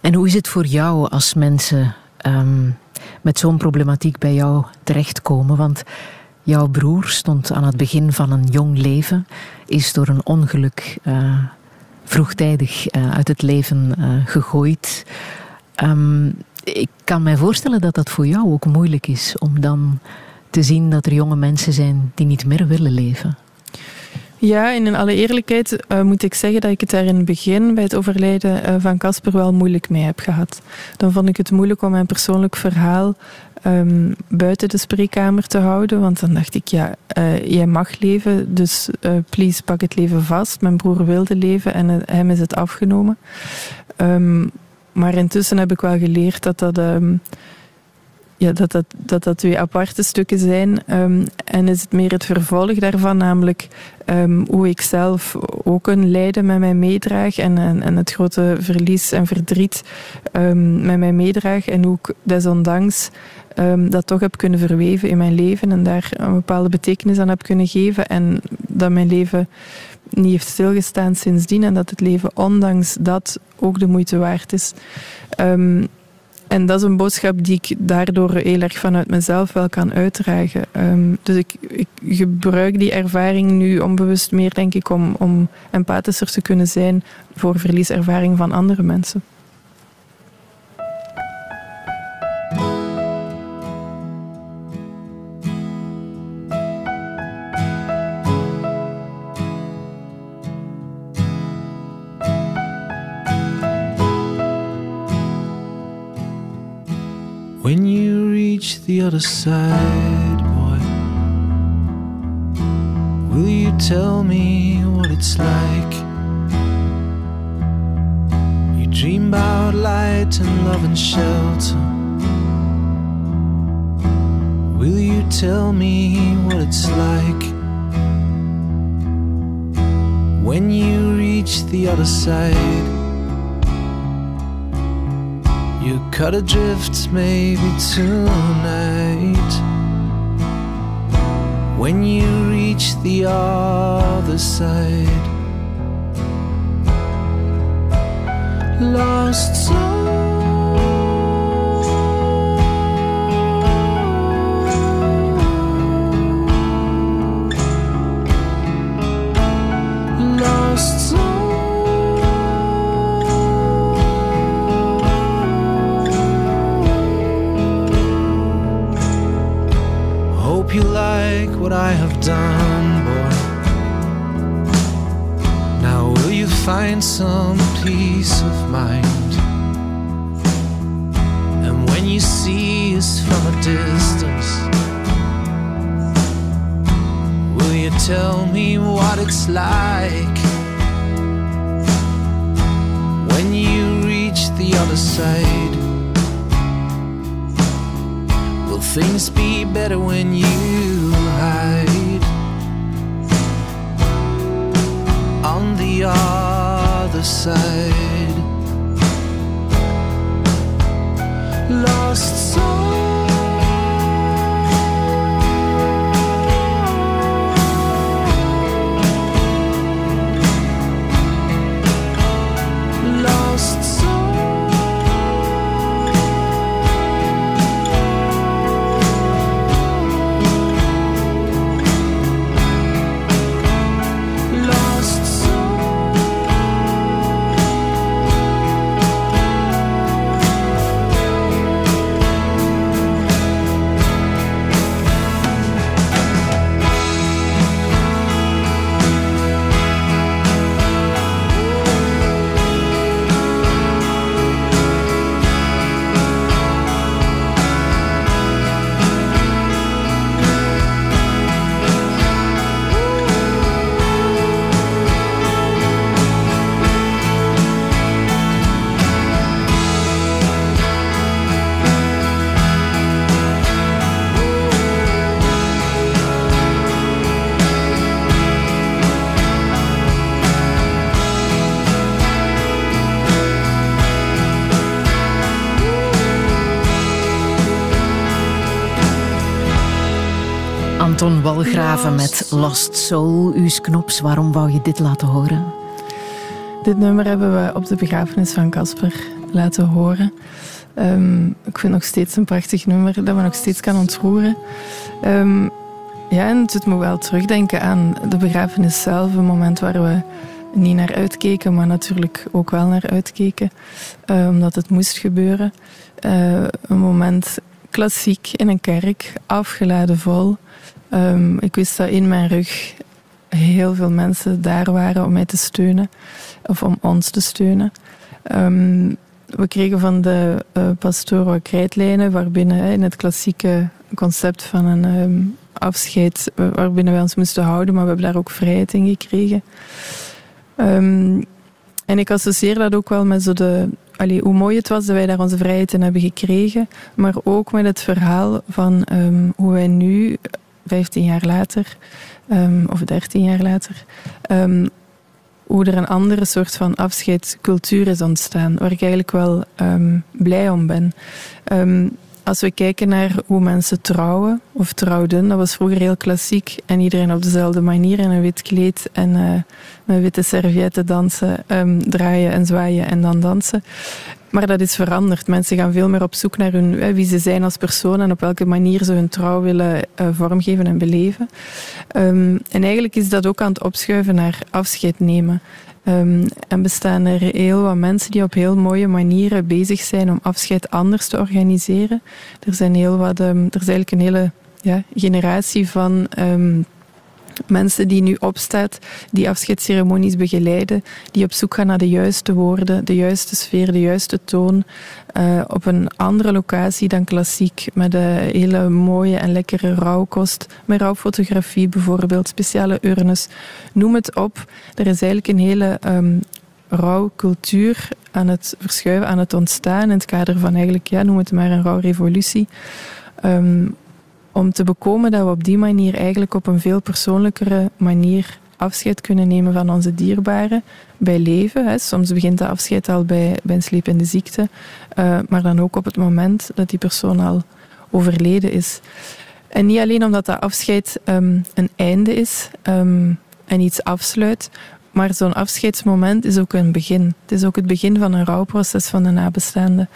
En hoe is het voor jou als mensen um, met zo'n problematiek bij jou terechtkomen? Want jouw broer stond aan het begin van een jong leven, is door een ongeluk uh, vroegtijdig uh, uit het leven gegooid. Um, ik kan mij voorstellen dat dat voor jou ook moeilijk is om dan te zien dat er jonge mensen zijn die niet meer willen leven. Ja, in alle eerlijkheid uh, moet ik zeggen dat ik het daar in het begin bij het overlijden uh, van Casper wel moeilijk mee heb gehad. Dan vond ik het moeilijk om mijn persoonlijk verhaal um, buiten de spreekkamer te houden, want dan dacht ik, ja, uh, jij mag leven, dus please pak het leven vast. Mijn broer wilde leven en hem is het afgenomen. Um, maar intussen heb ik wel geleerd dat dat... Um, ja, dat, dat, dat dat twee aparte stukken zijn. Um, en is het meer het vervolg daarvan, namelijk um, hoe ik zelf ook een lijden met mij meedraag en, en, het grote verlies en verdriet um, met mij meedraag en hoe ik desondanks dat toch heb kunnen verweven in mijn leven en daar een bepaalde betekenis aan heb kunnen geven en dat mijn leven niet heeft stilgestaan sindsdien en dat het leven ondanks dat ook de moeite waard is. En dat is een boodschap die ik daardoor heel erg vanuit mezelf wel kan uitdragen. Um, dus ik, ik, gebruik die ervaring nu onbewust meer, denk ik, om, om empathischer te kunnen zijn voor verlieservaring van andere mensen. When you reach the other side, boy, will you tell me what it's like? You dream about light and love and shelter. Will you tell me what it's like? When you reach the other side. You cut adrift maybe tonight. when you reach the other side. Lost soul. Find some peace of mind? And when you see us from a distance, will you tell me what it's like when you reach the other side? Will things be better when you hide on the other side? Lost soul. Walgraven met Lost Soul. Uus Knops, waarom wou je dit laten horen? Dit nummer hebben we op de begrafenis van Casper laten horen. Ehm, ik vind het nog steeds een prachtig nummer dat me nog steeds kan ontroeren. Ehm, ja, en het doet me wel terugdenken aan de begrafenis zelf. Een moment waar we niet naar uitkeken, maar natuurlijk ook wel naar uitkeken. eh, omdat het moest gebeuren. Eh, een moment klassiek in een kerk, afgeladen vol. Ehm, ik wist dat in mijn rug heel veel mensen daar waren om mij te steunen. Of om ons te steunen. Ehm, we kregen van de uh, pastoor wat krijtlijnen, waarbinnen in het klassieke concept van een ehm, afscheid, eh, waarbinnen wij ons moesten houden, maar we hebben daar ook vrijheid in gekregen. En ik associeer dat ook wel met zo de, allee, hoe mooi het was dat wij daar onze vrijheid in hebben gekregen, maar ook met het verhaal van hoe wij nu, 15 jaar later, ehm, of 13 jaar later, ehm, hoe er een andere soort van afscheidscultuur is ontstaan, waar ik eigenlijk wel ehm, blij om ben. Als we kijken naar hoe mensen trouwen of trouwden, dat was vroeger heel klassiek en iedereen op dezelfde manier in een wit kleed en eh, met witte servietten dansen, draaien en zwaaien en dan dansen. Maar dat is veranderd. Mensen gaan veel meer op zoek naar hun, wie ze zijn als persoon en op welke manier ze hun trouw willen eh, vormgeven en beleven. Ehm, en eigenlijk is dat ook aan het opschuiven naar afscheid nemen. Um, en bestaan er heel wat mensen die op heel mooie manieren bezig zijn om afscheid anders te organiseren. Er, zijn heel wat, um, er is eigenlijk een hele ja, generatie van mensen die nu opstaat, die afscheidsceremonies begeleiden, die op zoek gaan naar de juiste woorden, de juiste sfeer, de juiste toon, uh, op een andere locatie dan klassiek, met een hele mooie en lekkere rouwkost, met rouwfotografie bijvoorbeeld, speciale urnes, noem het op. Er is eigenlijk een hele um, rouwcultuur aan het verschuiven, aan het ontstaan in het kader van eigenlijk, ja, noem het maar een rouwrevolutie. Um, om te bekomen dat we op die manier eigenlijk op een veel persoonlijkere manier afscheid kunnen nemen van onze dierbaren bij leven. Soms begint dat afscheid al bij, bij een slepende ziekte, uh, maar dan ook op het moment dat die persoon al overleden is. En niet alleen omdat dat afscheid ehm, een einde is ehm, en iets afsluit, maar zo'n afscheidsmoment is ook een begin. Het is ook het begin van een rouwproces van de nabestaanden.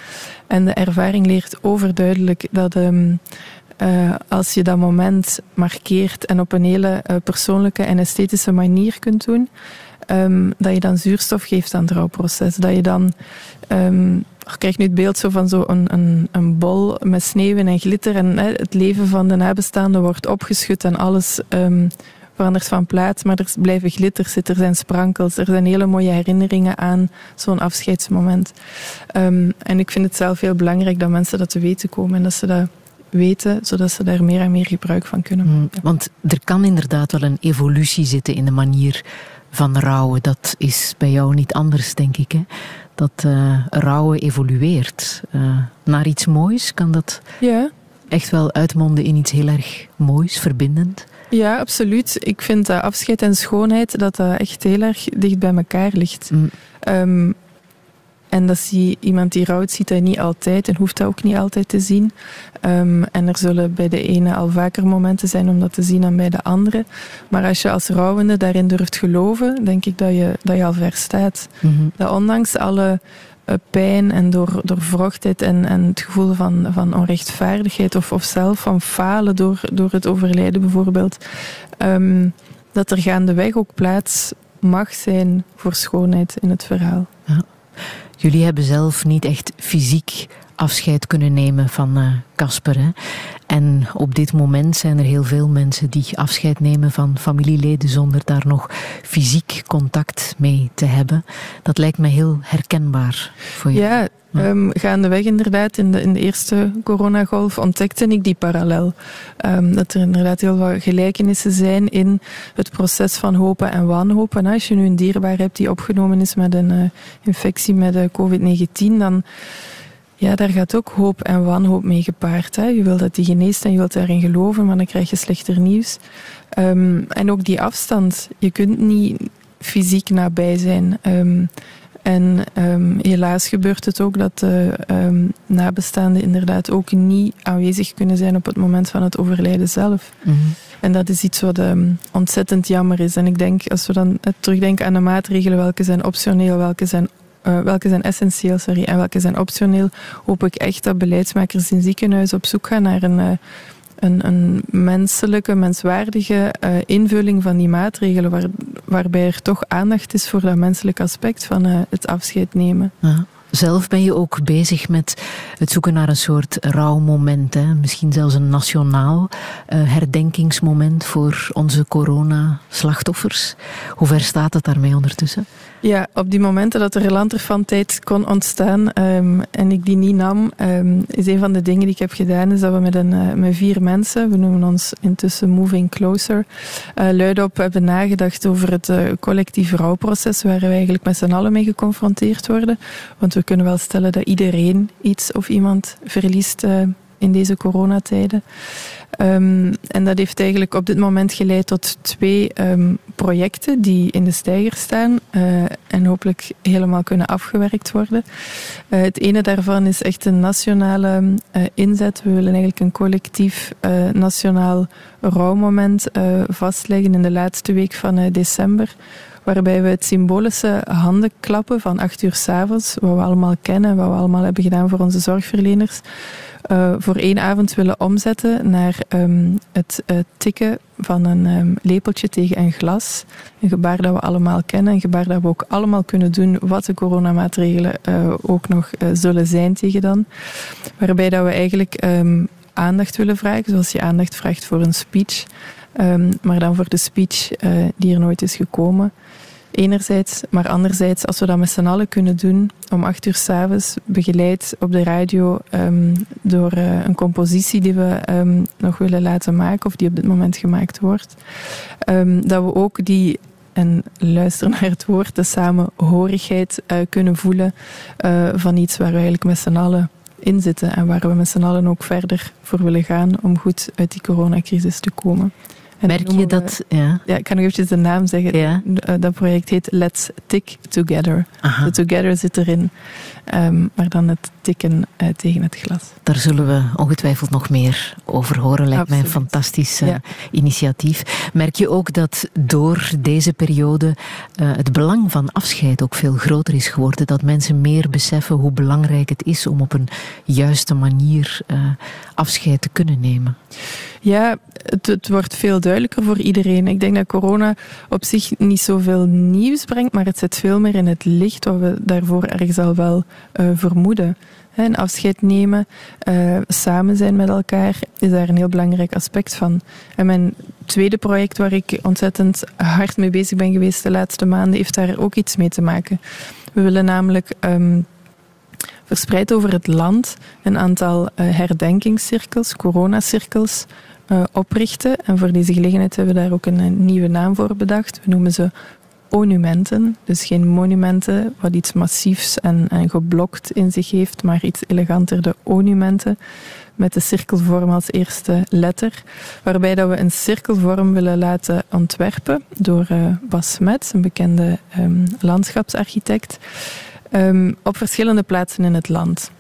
En de ervaring leert overduidelijk dat ehm, eh, als je dat moment markeert en op een hele eh, persoonlijke en esthetische manier kunt doen, ehm, dat je dan zuurstof geeft aan het rouwproces. Dat je dan ehm, ik krijg nu het beeld zo van zo een, een, een bol met sneeuw en glitter. En hè, het leven van de nabestaanden wordt opgeschud en alles um, verandert van plaats. Maar er blijven glitters zitten, er zijn sprankels. Er zijn hele mooie herinneringen aan zo'n afscheidsmoment. En ik vind het zelf heel belangrijk dat mensen dat te weten komen. En dat ze dat weten, zodat ze daar meer en meer gebruik van kunnen maken. Mm, want er kan inderdaad wel een evolutie zitten in de manier van rouwen. Dat is bij jou niet anders, denk ik. Hè? Dat uh, rouwen evolueert uh, naar iets moois. Kan dat ja. echt wel uitmonden in iets heel erg moois, verbindend? Ja, absoluut. Ik vind dat afscheid en schoonheid dat dat echt heel erg dicht bij elkaar ligt. Mm. Um, en dat zie iemand die rouwt, ziet dat niet altijd en hoeft dat ook niet altijd te zien. Um, en er zullen bij de ene al vaker momenten zijn om dat te zien dan bij de andere. Maar als je als rouwende daarin durft geloven, denk ik dat je, dat je al ver staat. Mm -hmm. Dat ondanks alle uh, pijn en door, door wrochtheid en, en het gevoel van, van onrechtvaardigheid of, of zelf van falen door, door het overlijden bijvoorbeeld, um, dat er gaandeweg ook plaats mag zijn voor schoonheid in het verhaal. Ja. Jullie hebben zelf niet echt fysiek afscheid kunnen nemen van Casper. Uh, en op dit moment zijn er heel veel mensen die afscheid nemen van familieleden zonder daar nog fysiek contact mee te hebben. Dat lijkt me heel herkenbaar voor je. Ja, Um, gaandeweg inderdaad, in de, in de eerste coronagolf ontdekte ik die parallel. Um, dat er inderdaad heel wat gelijkenissen zijn in het proces van hopen en wanhopen. Als je nu een dierbaar hebt die opgenomen is met een uh, infectie met uh, COVID-19, dan ja, daar gaat ook hoop en wanhoop mee gepaard. Hè. Je wil dat die geneest en je wilt daarin geloven, maar dan krijg je slechter nieuws. Um, en ook die afstand. Je kunt niet fysiek nabij zijn. En um, helaas gebeurt het ook dat de nabestaanden inderdaad ook niet aanwezig kunnen zijn op het moment van het overlijden zelf. Mm -hmm. En dat is iets wat um, ontzettend jammer is. En ik denk, als we dan terugdenken aan de maatregelen, welke zijn optioneel, welke zijn uh, welke zijn essentieel sorry, en welke zijn optioneel, hoop ik echt dat beleidsmakers in ziekenhuizen op zoek gaan naar een, uh, een, een menselijke, menswaardige uh, invulling van die maatregelen, waar, waarbij er toch aandacht is voor dat menselijke aspect van het afscheid nemen. Zelf ben je ook bezig met het zoeken naar een soort rouwmoment. Hè? Misschien zelfs een nationaal herdenkingsmoment voor onze corona-slachtoffers. Hoe ver staat het daarmee ondertussen? Ja, op die momenten dat er lanterfan-tijd kon ontstaan um, en ik die niet nam, um, is een van de dingen die ik heb gedaan, is dat we met, een, uh, met vier mensen, we noemen ons intussen Moving Closer, uh, luidop hebben nagedacht over het uh, collectief rouwproces, waar we eigenlijk met z'n allen mee geconfronteerd worden. Want we kunnen wel stellen dat iedereen iets of iemand verliest in deze coronatijden. Um, en dat heeft eigenlijk op dit moment geleid tot twee um, projecten die in de steiger staan uh, en hopelijk helemaal kunnen afgewerkt worden. Uh, het ene daarvan is echt een nationale uh, inzet. We willen eigenlijk een collectief nationaal rouwmoment vastleggen in de laatste week van december waarbij we het symbolische handenklappen van acht uur s'avonds, wat we allemaal kennen, wat we allemaal hebben gedaan voor onze zorgverleners, uh, voor één avond willen omzetten naar um, het tikken van een um, lepeltje tegen een glas. Een gebaar dat we allemaal kennen, een gebaar dat we ook allemaal kunnen doen, wat de coronamaatregelen uh, ook nog zullen zijn tegen dan. Waarbij dat we eigenlijk um, aandacht willen vragen, zoals je aandacht vraagt voor een speech. Maar dan voor de speech die er nooit is gekomen. Enerzijds, maar anderzijds, als we dat met z'n allen kunnen doen, om acht uur s'avonds, begeleid op de radio um, door uh, een compositie die we um, nog willen laten maken, of die op dit moment gemaakt wordt, um, dat we ook die, en luister naar het woord, de samenhorigheid uh, kunnen voelen uh, van iets waar we eigenlijk met z'n allen in zitten en waar we met z'n allen ook verder voor willen gaan om goed uit die coronacrisis te komen. Merk je we- dat? Ja. Ja, ik kan nog eventjes de naam zeggen. Ja. Eh, Dat project heet Let's Tick Together. Aha. De together zit erin, ehm, maar dan het tikken eh, tegen het glas. Daar zullen we ongetwijfeld nog meer over horen. Lijkt mij een Absoluut. fantastisch eh, Ja. initiatief. Merk je ook dat door deze periode het belang van afscheid ook veel groter is geworden? Dat mensen meer beseffen hoe belangrijk het is om op een juiste manier afscheid te kunnen nemen? Ja, het, het wordt veel duidelijker voor iedereen. Ik denk dat corona op zich niet zoveel nieuws brengt, maar het zet veel meer in het licht wat we daarvoor ergens al wel eh, vermoeden. Hè, Een afscheid nemen, eh, samen zijn met elkaar, is daar een heel belangrijk aspect van. En mijn tweede project waar ik ontzettend hard mee bezig ben geweest de laatste maanden, heeft daar ook iets mee te maken. We willen namelijk ehm, verspreid over het land een aantal eh, herdenkingscirkels, coronacirkels, eh, oprichten. En voor deze gelegenheid hebben we daar ook een, nieuwe naam voor bedacht. We noemen ze onumenten. Dus geen monumenten, wat iets massiefs en, en geblokt in zich heeft, maar iets eleganter, de onumenten. Met de cirkelvorm als eerste letter. Waarbij dat we een cirkelvorm willen laten ontwerpen door eh, Bas Smets, een bekende ehm, landschapsarchitect. Ehm, op verschillende plaatsen in het land.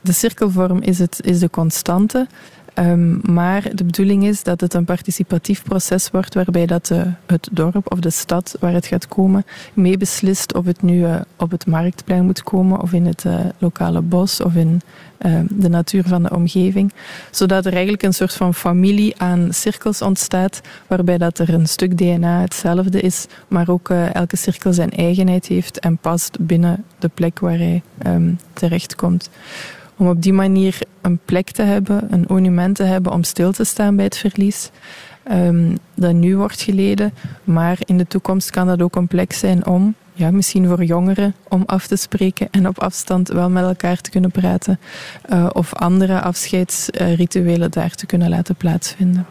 De cirkelvorm is, het, is de constante, ehm, maar de bedoeling is dat het een participatief proces wordt waarbij dat de, het dorp of de stad waar het gaat komen mee beslist of het nu eh, op het marktplein moet komen of in het eh, lokale bos of in eh, de natuur van de omgeving. Zodat er eigenlijk een soort van familie aan cirkels ontstaat waarbij dat er een stuk DNA hetzelfde is, maar ook eh, elke cirkel zijn eigenheid heeft en past binnen de plek waar hij ehm, terechtkomt. Om op die manier een plek te hebben, een monument te hebben om stil te staan bij het verlies. ehm, dat nu wordt geleden, maar in de toekomst kan dat ook een plek zijn om, ja, misschien voor jongeren, om af te spreken en op afstand wel met elkaar te kunnen praten. eh, of andere afscheidsrituelen daar te kunnen laten plaatsvinden.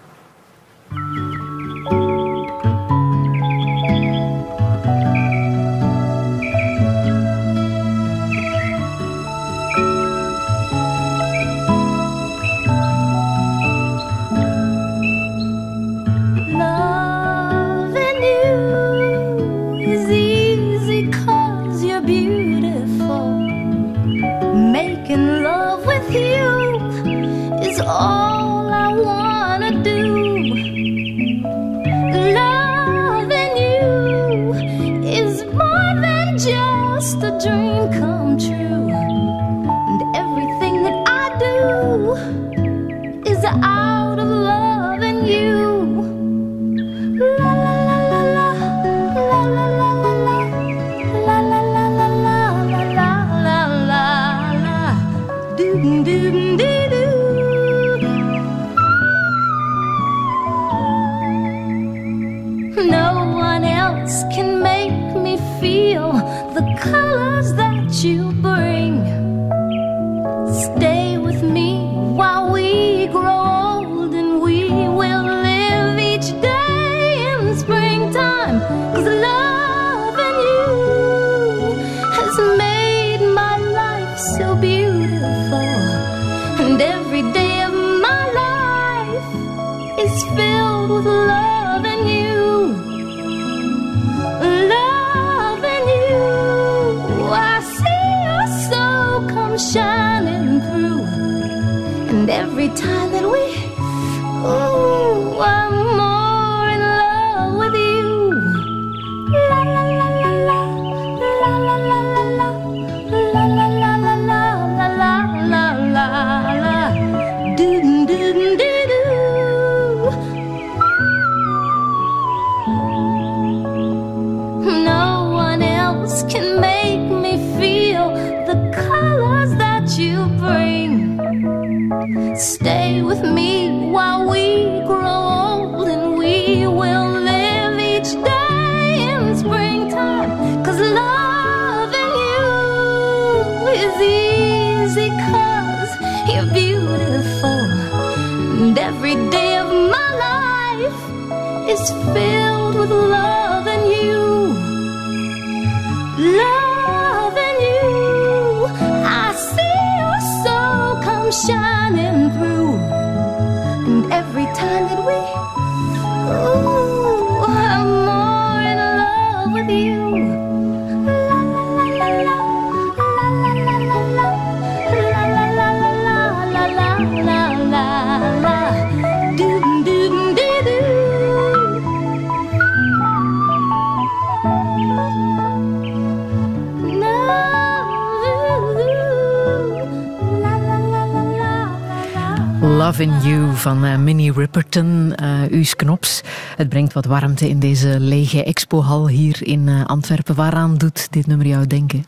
Van uh, Minnie Ripperton, uh, Uus Knops. Het brengt wat warmte in deze lege expohal hier in uh, Antwerpen. Waaraan doet dit nummer jou denken?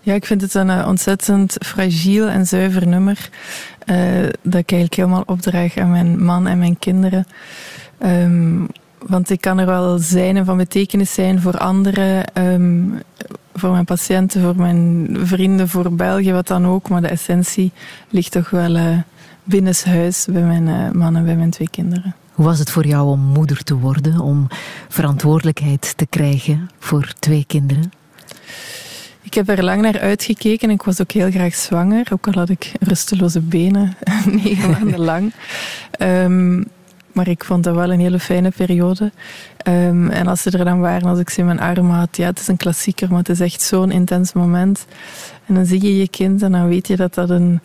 Ja, ik vind het een ontzettend fragiel en zuiver nummer. dat ik eigenlijk helemaal opdraag aan mijn man en mijn kinderen. Um, want ik kan er wel zijn en van betekenis zijn voor anderen, um, voor mijn patiënten, voor mijn vrienden, voor België, wat dan ook. Maar de essentie ligt toch wel binnenshuis bij mijn uh, man en bij mijn twee kinderen. Hoe was het voor jou om moeder te worden, om verantwoordelijkheid te krijgen voor twee kinderen? Ik heb er lang naar uitgekeken. Ik was ook heel graag zwanger, ook al had ik rusteloze benen, <laughs> negen <laughs> maanden lang. Um, maar ik vond dat wel een hele fijne periode. Um, en als ze er dan waren, als ik ze in mijn armen had, ja, het is een klassieker, maar het is echt zo'n intens moment. En dan zie je je kind en dan weet je dat dat een,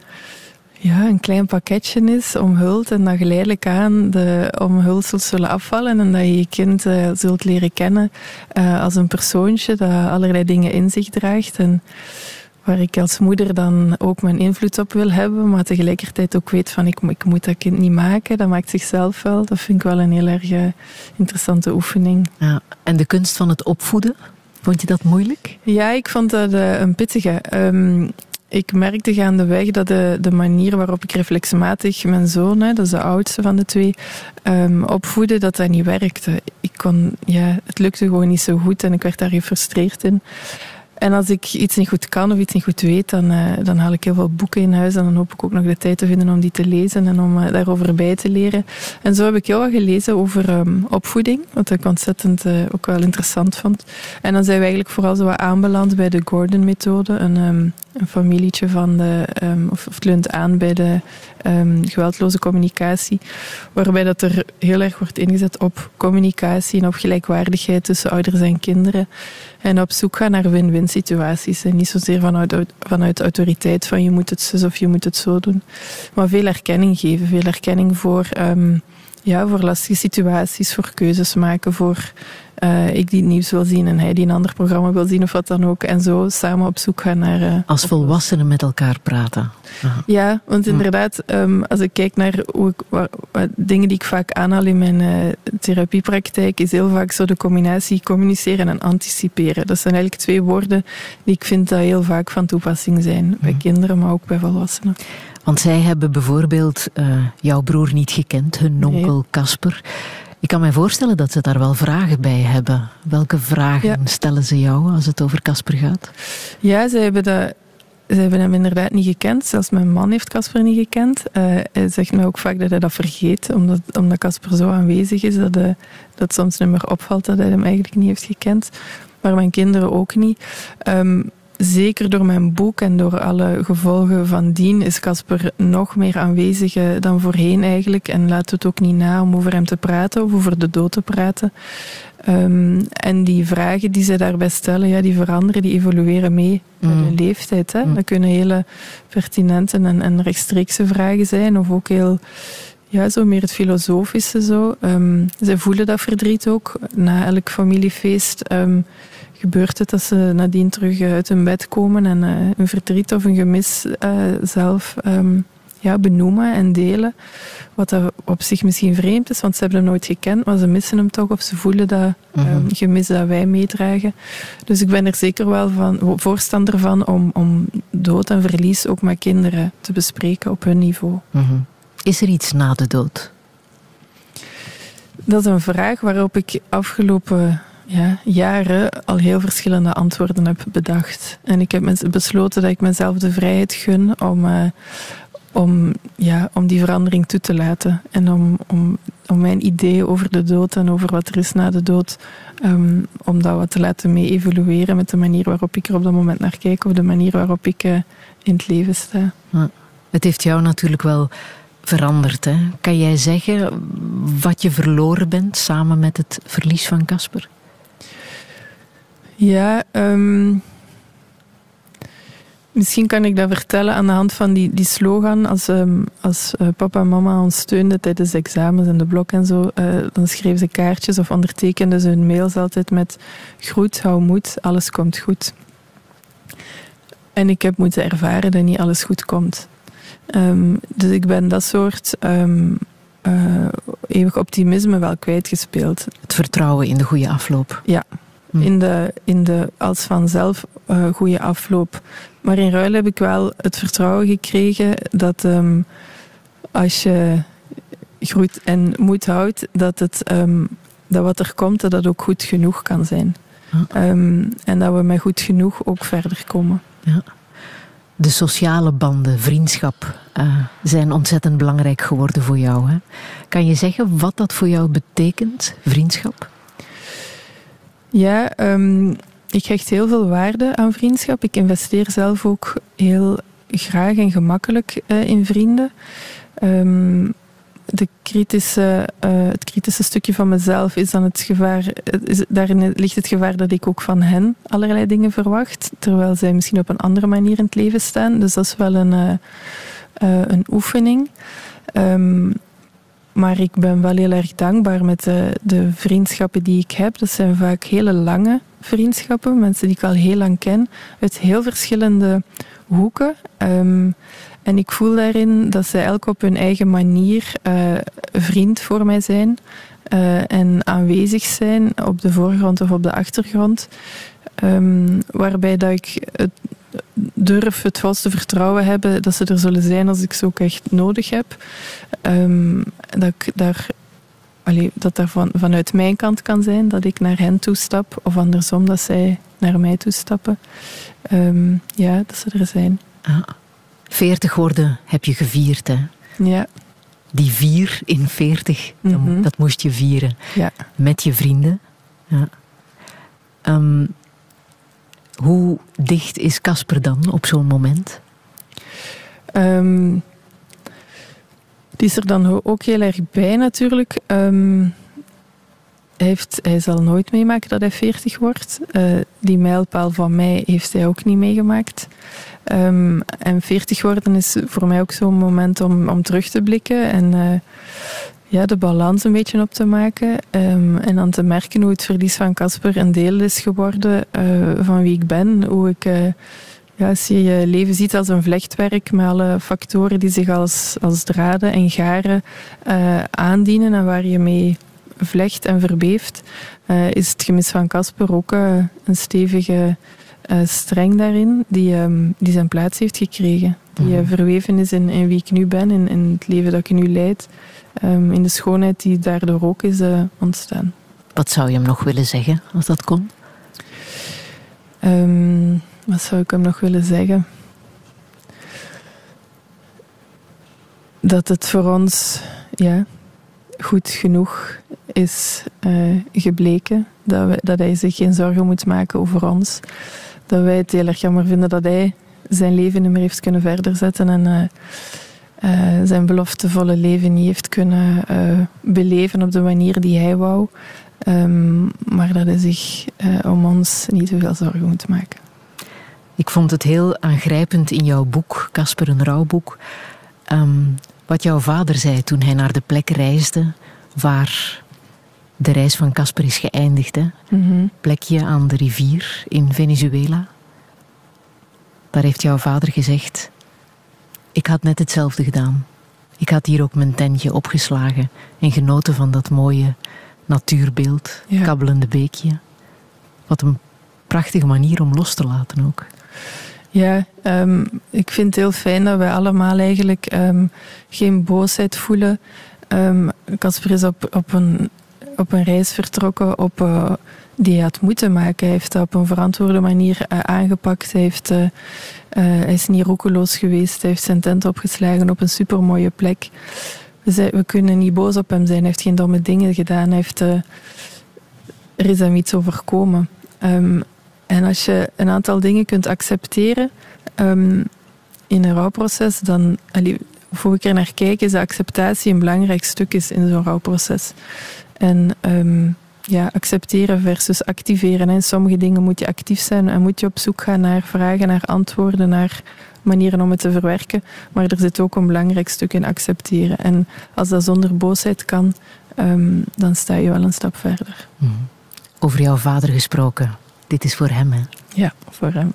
ja, een klein pakketje is, omhuld. En dat geleidelijk aan de omhulsels zullen afvallen. En dat je je kind uh, zult leren kennen uh, als een persoontje dat allerlei dingen in zich draagt. En waar ik als moeder dan ook mijn invloed op wil hebben, maar tegelijkertijd ook weet van ik, ik moet dat kind niet maken. Dat maakt zichzelf wel. Dat vind ik wel een heel erg uh, interessante oefening. Ja, en de kunst van het opvoeden, vond je dat moeilijk? Ja, ik vond dat een pittige. Um, ik merkte gaandeweg dat de, de manier waarop ik reflexmatig mijn zoon, hè, dat is de oudste van de twee, um, opvoedde, dat dat niet werkte. Ik kon, ja, het lukte gewoon niet zo goed en ik werd daar gefrustreerd in. En als ik iets niet goed kan of iets niet goed weet, dan, uh, dan haal ik heel veel boeken in huis. En dan hoop ik ook nog de tijd te vinden om die te lezen en om uh, daarover bij te leren. En zo heb ik heel wat gelezen over um, opvoeding, wat ik ontzettend uh, ook wel interessant vond. En dan zijn we eigenlijk vooral zo wat aanbeland bij de Gordon-methode. Een, um, een familietje van de, um, of, of het leunt aan bij de um, geweldloze communicatie. Waarbij dat er heel erg wordt ingezet op communicatie en op gelijkwaardigheid tussen ouders en kinderen. En op zoek gaan naar win-win situaties. En niet zozeer vanuit, vanuit autoriteit van je moet het zo of je moet het zo doen. Maar veel erkenning geven. Veel erkenning voor, um, ja, voor lastige situaties, voor keuzes maken, voor uh, ik die het nieuws wil zien en hij die een ander programma wil zien of wat dan ook. En zo samen op zoek gaan naar... Uh, als volwassenen met elkaar praten. Aha. Ja, want inderdaad, um, als ik kijk naar hoe ik, dingen die ik vaak aanhaal in mijn uh, therapiepraktijk, is heel vaak zo de combinatie communiceren en anticiperen. Dat zijn eigenlijk twee woorden die ik vind dat heel vaak van toepassing zijn. Bij kinderen, maar ook bij volwassenen. Want zij hebben bijvoorbeeld jouw broer niet gekend, hun onkel Casper. Nee. Ik kan me voorstellen dat ze daar wel vragen bij hebben. Welke vragen ja. stellen ze jou als het over Casper gaat? Ja, ze hebben, dat, ze hebben hem inderdaad niet gekend. Zelfs mijn man heeft Casper niet gekend. Uh, hij zegt mij ook vaak dat hij dat vergeet, omdat omdat Casper zo aanwezig is dat, hij, dat soms niet meer opvalt dat hij hem eigenlijk niet heeft gekend. Maar mijn kinderen ook niet. Um, zeker door mijn boek en door alle gevolgen van dien is Casper nog meer aanwezig dan voorheen eigenlijk. En laat het ook niet na om over hem te praten of over de dood te praten. Um, en die vragen die ze daarbij stellen, ja, die veranderen, die evolueren mee met mm. hun leeftijd. Hè. Mm. Dat kunnen hele pertinente en, en rechtstreekse vragen zijn of ook heel ja, zo meer het filosofische zo. Um, zij voelen dat verdriet ook. Na elk familiefeest um, gebeurt het dat ze nadien terug uit hun bed komen en uh, een verdriet of een gemis uh, zelf um, ja, benoemen en delen. Wat dat op zich misschien vreemd is, want ze hebben hem nooit gekend, maar ze missen hem toch of ze voelen dat um, mm-hmm. gemis dat wij meedragen. Dus ik ben er zeker wel van, voorstander van om, om dood en verlies ook met kinderen te bespreken op hun niveau. Mm-hmm. Is er iets na de dood? Dat is een vraag waarop ik afgelopen ja, jaren al heel verschillende antwoorden heb bedacht. En ik heb besloten dat ik mezelf de vrijheid gun om, uh, om, ja, om die verandering toe te laten. En om, om, om mijn ideeën over de dood en over wat er is na de dood, um, om dat wat te laten mee evolueren met de manier waarop ik er op dat moment naar kijk of de manier waarop ik uh, in het leven sta. Het heeft jou natuurlijk wel veranderd. Hè? Kan jij zeggen wat je verloren bent samen met het verlies van Casper? Ja, um, misschien kan ik dat vertellen aan de hand van die, die slogan. Als, um, als uh, papa en mama ons steunden tijdens de examens en de blok en zo, uh, dan schreven ze kaartjes of ondertekenden ze hun mails altijd met groet, hou moed, alles komt goed. En ik heb moeten ervaren dat niet alles goed komt. Ehm, dus ik ben dat soort ehm, eh, eeuwig optimisme wel kwijtgespeeld. Het vertrouwen in de goede afloop. Ja. In de, in de als vanzelf eh goede afloop. Maar in ruil heb ik wel het vertrouwen gekregen dat ehm, als je groeit en moed houdt, dat, het, ehm, dat wat er komt, dat dat ook goed genoeg kan zijn. Ja. Ehm, en dat we met goed genoeg ook verder komen. De sociale banden, vriendschap, eh, zijn ontzettend belangrijk geworden voor jou. Hè? Kan je zeggen wat dat voor jou betekent, vriendschap? Ja, ehm, ik hecht heel veel waarde aan vriendschap. Ik investeer zelf ook heel graag en gemakkelijk eh, in vrienden. Ehm, de kritische, eh, het kritische stukje van mezelf is dan het gevaar. eh, daarin ligt het gevaar dat ik ook van hen allerlei dingen verwacht, terwijl zij misschien op een andere manier in het leven staan. Dus dat is wel een, een oefening. Ehm, maar ik ben wel heel erg dankbaar met de, de vriendschappen die ik heb. Dat zijn vaak hele lange vriendschappen, mensen die ik al heel lang ken, uit heel verschillende hoeken. Ehm, en ik voel daarin dat zij elk op hun eigen manier eh, vriend voor mij zijn. eh, en aanwezig zijn op de voorgrond of op de achtergrond. Ehm, waarbij dat ik het durf het volste vertrouwen hebben dat ze er zullen zijn als ik ze ook echt nodig heb. Ehm, dat ik daar allee, dat daar van, vanuit mijn kant kan zijn, dat ik naar hen toestap, of andersom, dat zij naar mij toestappen. Ehm, ja, dat ze er zijn. Ah. 40 worden heb je gevierd, hè? Ja, Die vier in 40, dat- Mhm. dat moest je vieren. ja. Met je vrienden. Ja. Ehm, hoe dicht is Casper dan op zo'n moment? Ehm, die is er dan ook heel erg bij natuurlijk. Ehm, hij, heeft, hij zal nooit meemaken dat hij 40 wordt. Eh, die mijlpaal van mij heeft hij ook niet meegemaakt. Ehm, en 40 worden is voor mij ook zo'n moment om, om terug te blikken en eh, ja, de balans een beetje op te maken. Ehm, en dan te merken hoe het verlies van Casper een deel is geworden eh, van wie ik ben. Hoe ik eh, ja, als je je leven ziet als een vlechtwerk met alle factoren die zich als, als draden en garen eh, aandienen en waar je mee vlecht en verbeeft, is het gemis van Casper ook een stevige streng daarin die, ehm, die zijn plaats heeft gekregen. Die Mhm. verweven is in, in wie ik nu ben, in, in het leven dat ik nu leid, ehm, in de schoonheid die daardoor ook is eh, ontstaan. Wat zou je hem nog willen zeggen als dat kon? Ehm, wat zou ik hem nog willen zeggen? Dat het voor ons ja, goed genoeg is eh, gebleken. Dat, we, dat hij zich geen zorgen moet maken over ons. Dat wij het heel erg jammer vinden dat hij zijn leven niet meer heeft kunnen verder zetten. En eh, eh, zijn beloftevolle leven niet heeft kunnen eh, beleven op de manier die hij wou. Ehm, maar dat hij zich eh, om ons niet te veel zorgen moet maken. Ik vond het heel aangrijpend in jouw boek, Casper een rouwboek, ehm, wat jouw vader zei toen hij naar de plek reisde waar de reis van Casper is geëindigd. Hè? Mhm. Plekje aan de rivier in Venezuela. Daar heeft jouw vader gezegd: Ik had net hetzelfde gedaan. Ik had hier ook mijn tentje opgeslagen en genoten van dat mooie natuurbeeld, Ja. kabbelende beekje. Wat een prachtige manier om los te laten ook. Ja, ehm, ik vind het heel fijn dat wij allemaal eigenlijk ehm, geen boosheid voelen. Ehm, Casper is op, op, een, op een reis vertrokken op, eh, die had moeten maken. Hij heeft dat op een verantwoorde manier eh, aangepakt. Hij, heeft, eh, eh, is niet roekeloos geweest. Hij heeft zijn tent opgeslagen op een supermooie plek. We, zijn, we kunnen niet boos op hem zijn. Hij heeft geen domme dingen gedaan. Heeft, er is hem iets overkomen. Ehm, en als je een aantal dingen kunt accepteren ehm, in een rouwproces, dan, allee, hoe ik er naar kijk, is dat acceptatie een belangrijk stuk is in zo'n rouwproces. En ehm, ja, accepteren versus activeren. En sommige dingen moet je actief zijn en moet je op zoek gaan naar vragen, naar antwoorden, naar manieren om het te verwerken. Maar er zit ook een belangrijk stuk in accepteren. En als dat zonder boosheid kan, ehm, dan sta je wel een stap verder. Mhm. Over jouw vader gesproken. Dit is voor hem, hè? Ja, voor hem.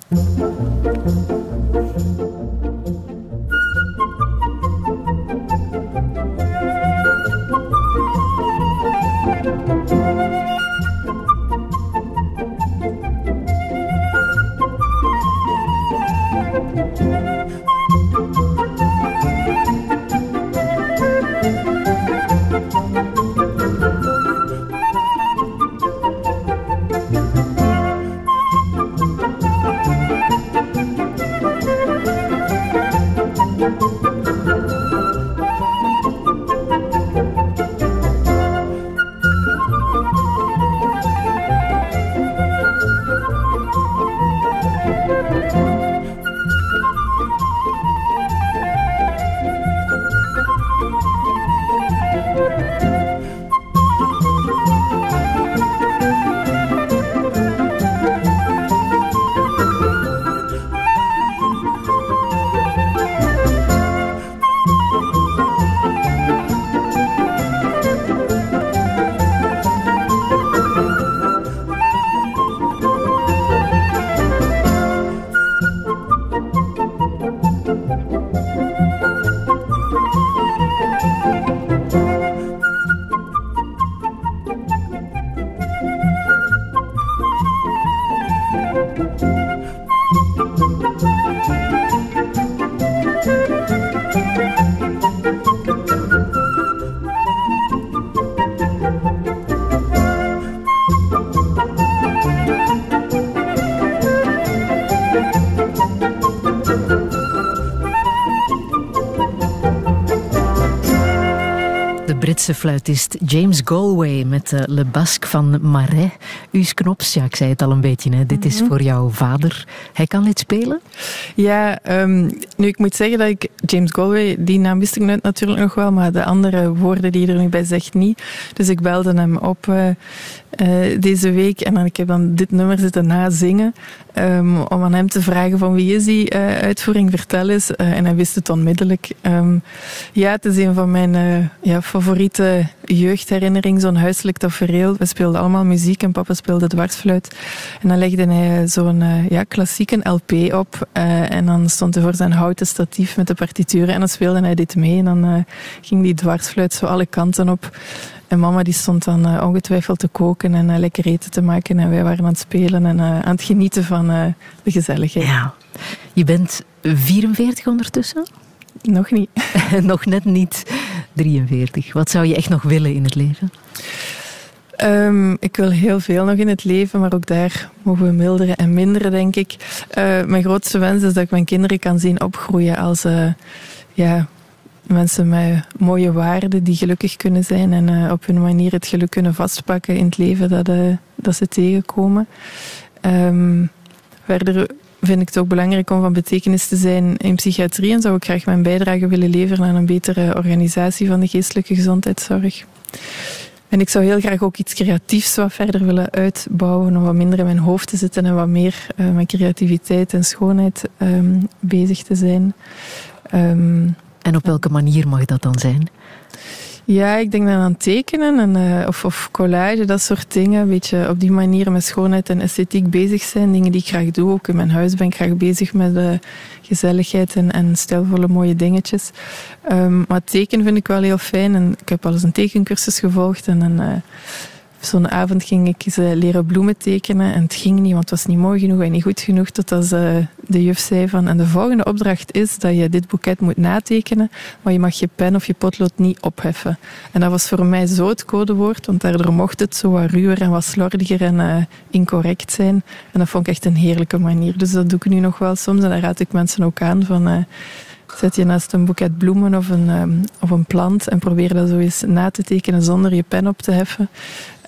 Britse fluitist James Galway met uh, Le Basque van Marais. U's knops, ja, ik zei het al een beetje, hè. dit is Mhm. voor jouw vader. Hij kan dit spelen? Ja, ehm, nu ik moet zeggen dat ik James Galway, die naam wist ik net natuurlijk nog wel, maar de andere woorden die er nu bij zegt niet. Dus ik belde hem op eh, eh, deze week en dan, ik heb dan dit nummer zitten nazingen ehm, om aan hem te vragen van wie is die eh, uitvoering, vertel eens. Eh, en hij wist het onmiddellijk. Ehm, ja, het is een van mijn eh, ja, favoriete jeugdherinneringen, zo'n huiselijk tafereel. We speelden allemaal muziek en papa speelde dwarsfluit. En dan legde hij zo'n ja, klassieke LP op. en dan stond hij voor zijn houten statief met de partituren. En dan speelde hij dit mee. En dan ging die dwarsfluit zo alle kanten op. En mama die stond dan ongetwijfeld te koken en lekker eten te maken. En wij waren aan het spelen en aan het genieten van eh, de gezelligheid. Ja. Je bent 44 ondertussen? Nog niet. <laughs> nog net niet 43. Wat zou je echt nog willen in het leven? Ehm, ik wil heel veel nog in het leven, maar ook daar mogen we milderen en minderen, denk ik. Eh, mijn grootste wens is dat ik mijn kinderen kan zien opgroeien als eh, ja, mensen met mooie waarden die gelukkig kunnen zijn en op hun manier het geluk kunnen vastpakken in het leven dat, dat ze tegenkomen. Ehm, verder vind ik het ook belangrijk om van betekenis te zijn in psychiatrie en zou ik graag mijn bijdrage willen leveren aan een betere organisatie van de geestelijke gezondheidszorg. En ik zou heel graag ook iets creatiefs wat verder willen uitbouwen, om wat minder in mijn hoofd te zitten en wat meer eh, met creativiteit en schoonheid ehm, bezig te zijn. Ehm, En op welke manier mag dat dan zijn? Ja, ik denk dan aan tekenen en, eh, of, of collage, dat soort dingen. Een beetje op die manier met schoonheid en esthetiek bezig zijn. Dingen die ik graag doe. Ook in mijn huis ben ik graag bezig met gezelligheid en, en stijlvolle mooie dingetjes. Ehm, maar tekenen vind ik wel heel fijn. En ik heb al eens een tekencursus gevolgd. En eh, zo'n avond ging ik eh, leren bloemen tekenen. En het ging niet, want het was niet mooi genoeg en niet goed genoeg. Tot als eh, de juf zei van... En de volgende opdracht is dat je dit boeket moet natekenen. Maar je mag je pen of je potlood niet opheffen. En dat was voor mij zo het codewoord. Want daardoor mocht het zo wat ruwer en wat slordiger en eh, incorrect zijn. En dat vond ik echt een heerlijke manier. Dus dat doe ik nu nog wel soms. En daar raad ik mensen ook aan van... eh, Zet je naast een boeket bloemen of een, ehm, of een plant en probeer dat zo eens na te tekenen zonder je pen op te heffen.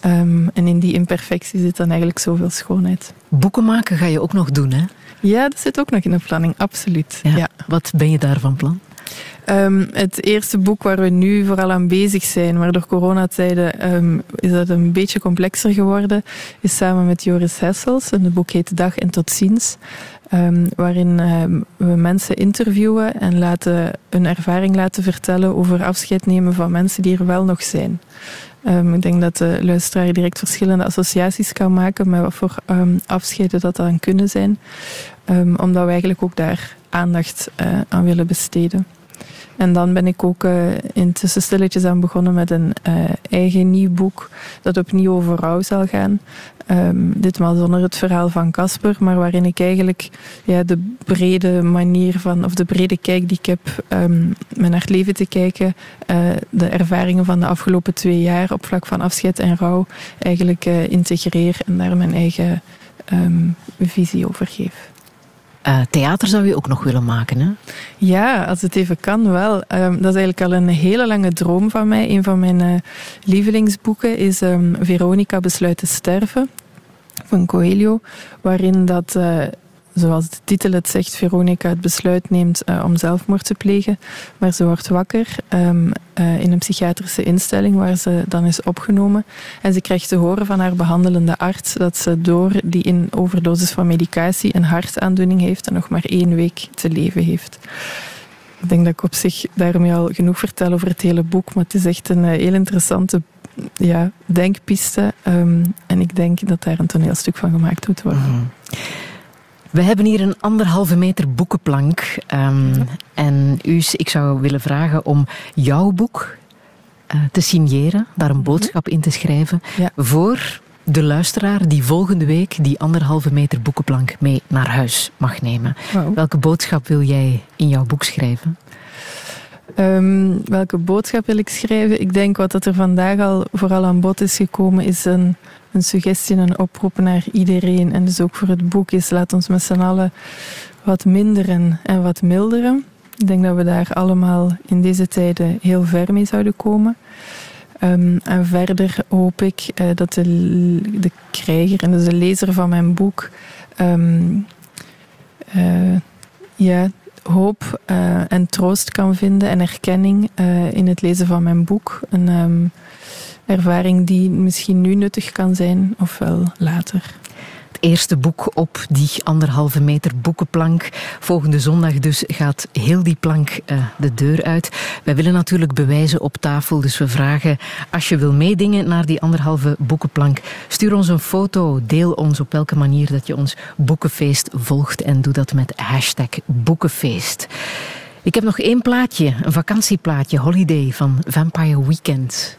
Ehm, en in die imperfectie zit dan eigenlijk zoveel schoonheid. Boeken maken ga je ook nog doen, hè? Ja, dat zit ook nog in de planning, absoluut. Ja. Wat ben je daar van plan? Ehm, het eerste boek waar we nu vooral aan bezig zijn, maar door coronatijden ehm, is dat een beetje complexer geworden, is samen met Joris Hessels. En het boek heet Dag en Tot Ziens. Ehm, waarin ehm, we mensen interviewen en laten, hun ervaring laten vertellen over afscheid nemen van mensen die er wel nog zijn. Ehm, ik denk dat de luisteraar direct verschillende associaties kan maken met wat voor afscheiden dat dan kunnen zijn. Omdat we eigenlijk ook daar aandacht eh, aan willen besteden. En dan ben ik ook uh, intussen stilletjes aan begonnen met een uh, eigen nieuw boek dat opnieuw over rouw zal gaan. Um, ditmaal zonder het verhaal van Casper, maar waarin ik eigenlijk ja, de brede manier van, of de brede kijk die ik heb um, met naar het leven te kijken, uh, de ervaringen van de afgelopen twee jaar op vlak van afscheid en rouw, eigenlijk integreer en daar mijn eigen um, visie over geef. Uh, theater zou je ook nog willen maken, hè? Ja, als het even kan, wel. Um, dat is eigenlijk al een hele lange droom van mij. Een van mijn uh, lievelingsboeken is um, Veronica besluit te sterven van Coelho, waarin dat, uh, zoals de titel het zegt, Veronica het besluit neemt uh, om zelfmoord te plegen. Maar ze wordt wakker um, uh, in een psychiatrische instelling waar ze dan is opgenomen. En ze krijgt te horen van haar behandelende arts dat ze door die in overdosis van medicatie een hartaandoening heeft en nog maar één week te leven heeft. Ik denk dat ik op zich daarmee al genoeg vertel over het hele boek, maar het is echt een heel interessante ja, denkpiste. Um, en ik denk dat daar een toneelstuk van gemaakt moet worden. Mm. We hebben hier een anderhalve meter boekenplank. Um, ja. En u, ik zou willen vragen om jouw boek uh, te signeren, daar een boodschap in te schrijven, ja. voor de luisteraar die volgende week die anderhalve meter boekenplank mee naar huis mag nemen. Wow. Welke boodschap wil jij in jouw boek schrijven? Um, welke boodschap wil ik schrijven? Ik denk wat dat er vandaag al vooral aan bod is gekomen, is een, een suggestie, een oproep naar iedereen. En dus ook voor het boek is, laat ons met z'n allen wat minderen en wat milderen. Ik denk dat we daar allemaal in deze tijden heel ver mee zouden komen. Ehm, en verder hoop ik eh, dat de, de krijger en dus de lezer van mijn boek ehm, eh, ja, hoop eh, en troost kan vinden en erkenning in het lezen van mijn boek. Een ehm, ervaring die misschien nu nuttig kan zijn, ofwel later. Het eerste boek op die anderhalve meter boekenplank. Volgende zondag dus gaat heel die plank eh, de deur uit. Wij willen natuurlijk bewijzen op tafel, dus we vragen als je wil meedingen naar die anderhalve boekenplank, stuur ons een foto, deel ons op welke manier dat je ons boekenfeest volgt en doe dat met hashtag boekenfeest. Ik heb nog één plaatje, een vakantieplaatje, Holiday van Vampire Weekend.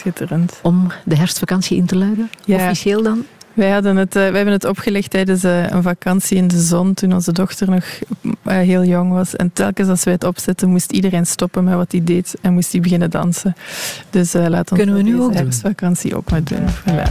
Schitterend. Om de herfstvakantie in te luiden, Ja. officieel dan? Wij, hadden het, eh, wij hebben het opgelegd tijdens eh, een vakantie in de zon toen onze dochter nog eh, heel jong was. En telkens als wij het opzetten moest iedereen stoppen met wat hij deed en moest hij beginnen dansen. Dus Kunnen we nu ook doen? herfstvakantie ook maar doen. Voilà.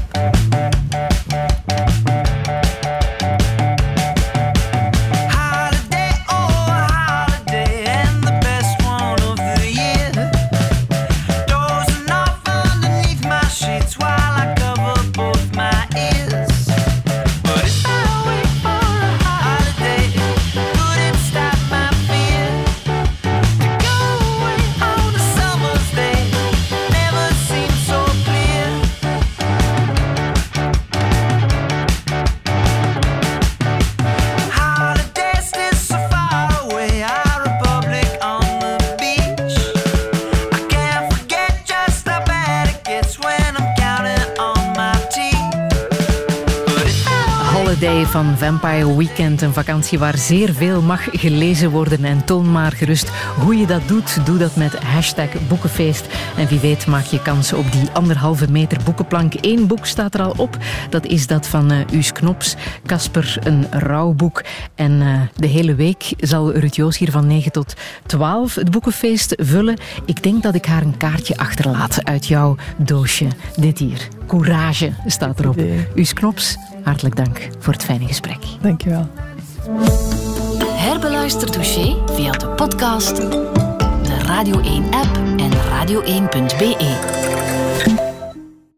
Holiday van Vampire Weekend, een vakantie waar zeer veel mag gelezen worden. En toon maar gerust hoe je dat doet. Doe dat met hashtag boekenfeest. En wie weet maak je kans op die anderhalve meter boekenplank. Eén boek staat er al op. Dat is dat van eh Uus Knops, Casper, een rouwboek. En eh, de hele week zal Ruud Joos hier van 9 tot 12 het boekenfeest vullen. Ik denk dat ik haar een kaartje achterlaat uit jouw doosje. Dit hier. Courage staat erop. Uus Knops, hartelijk dank voor het fijne gesprek. Dankjewel. Herbeluister Touché via de podcast, de Radio 1-app en radio1.be.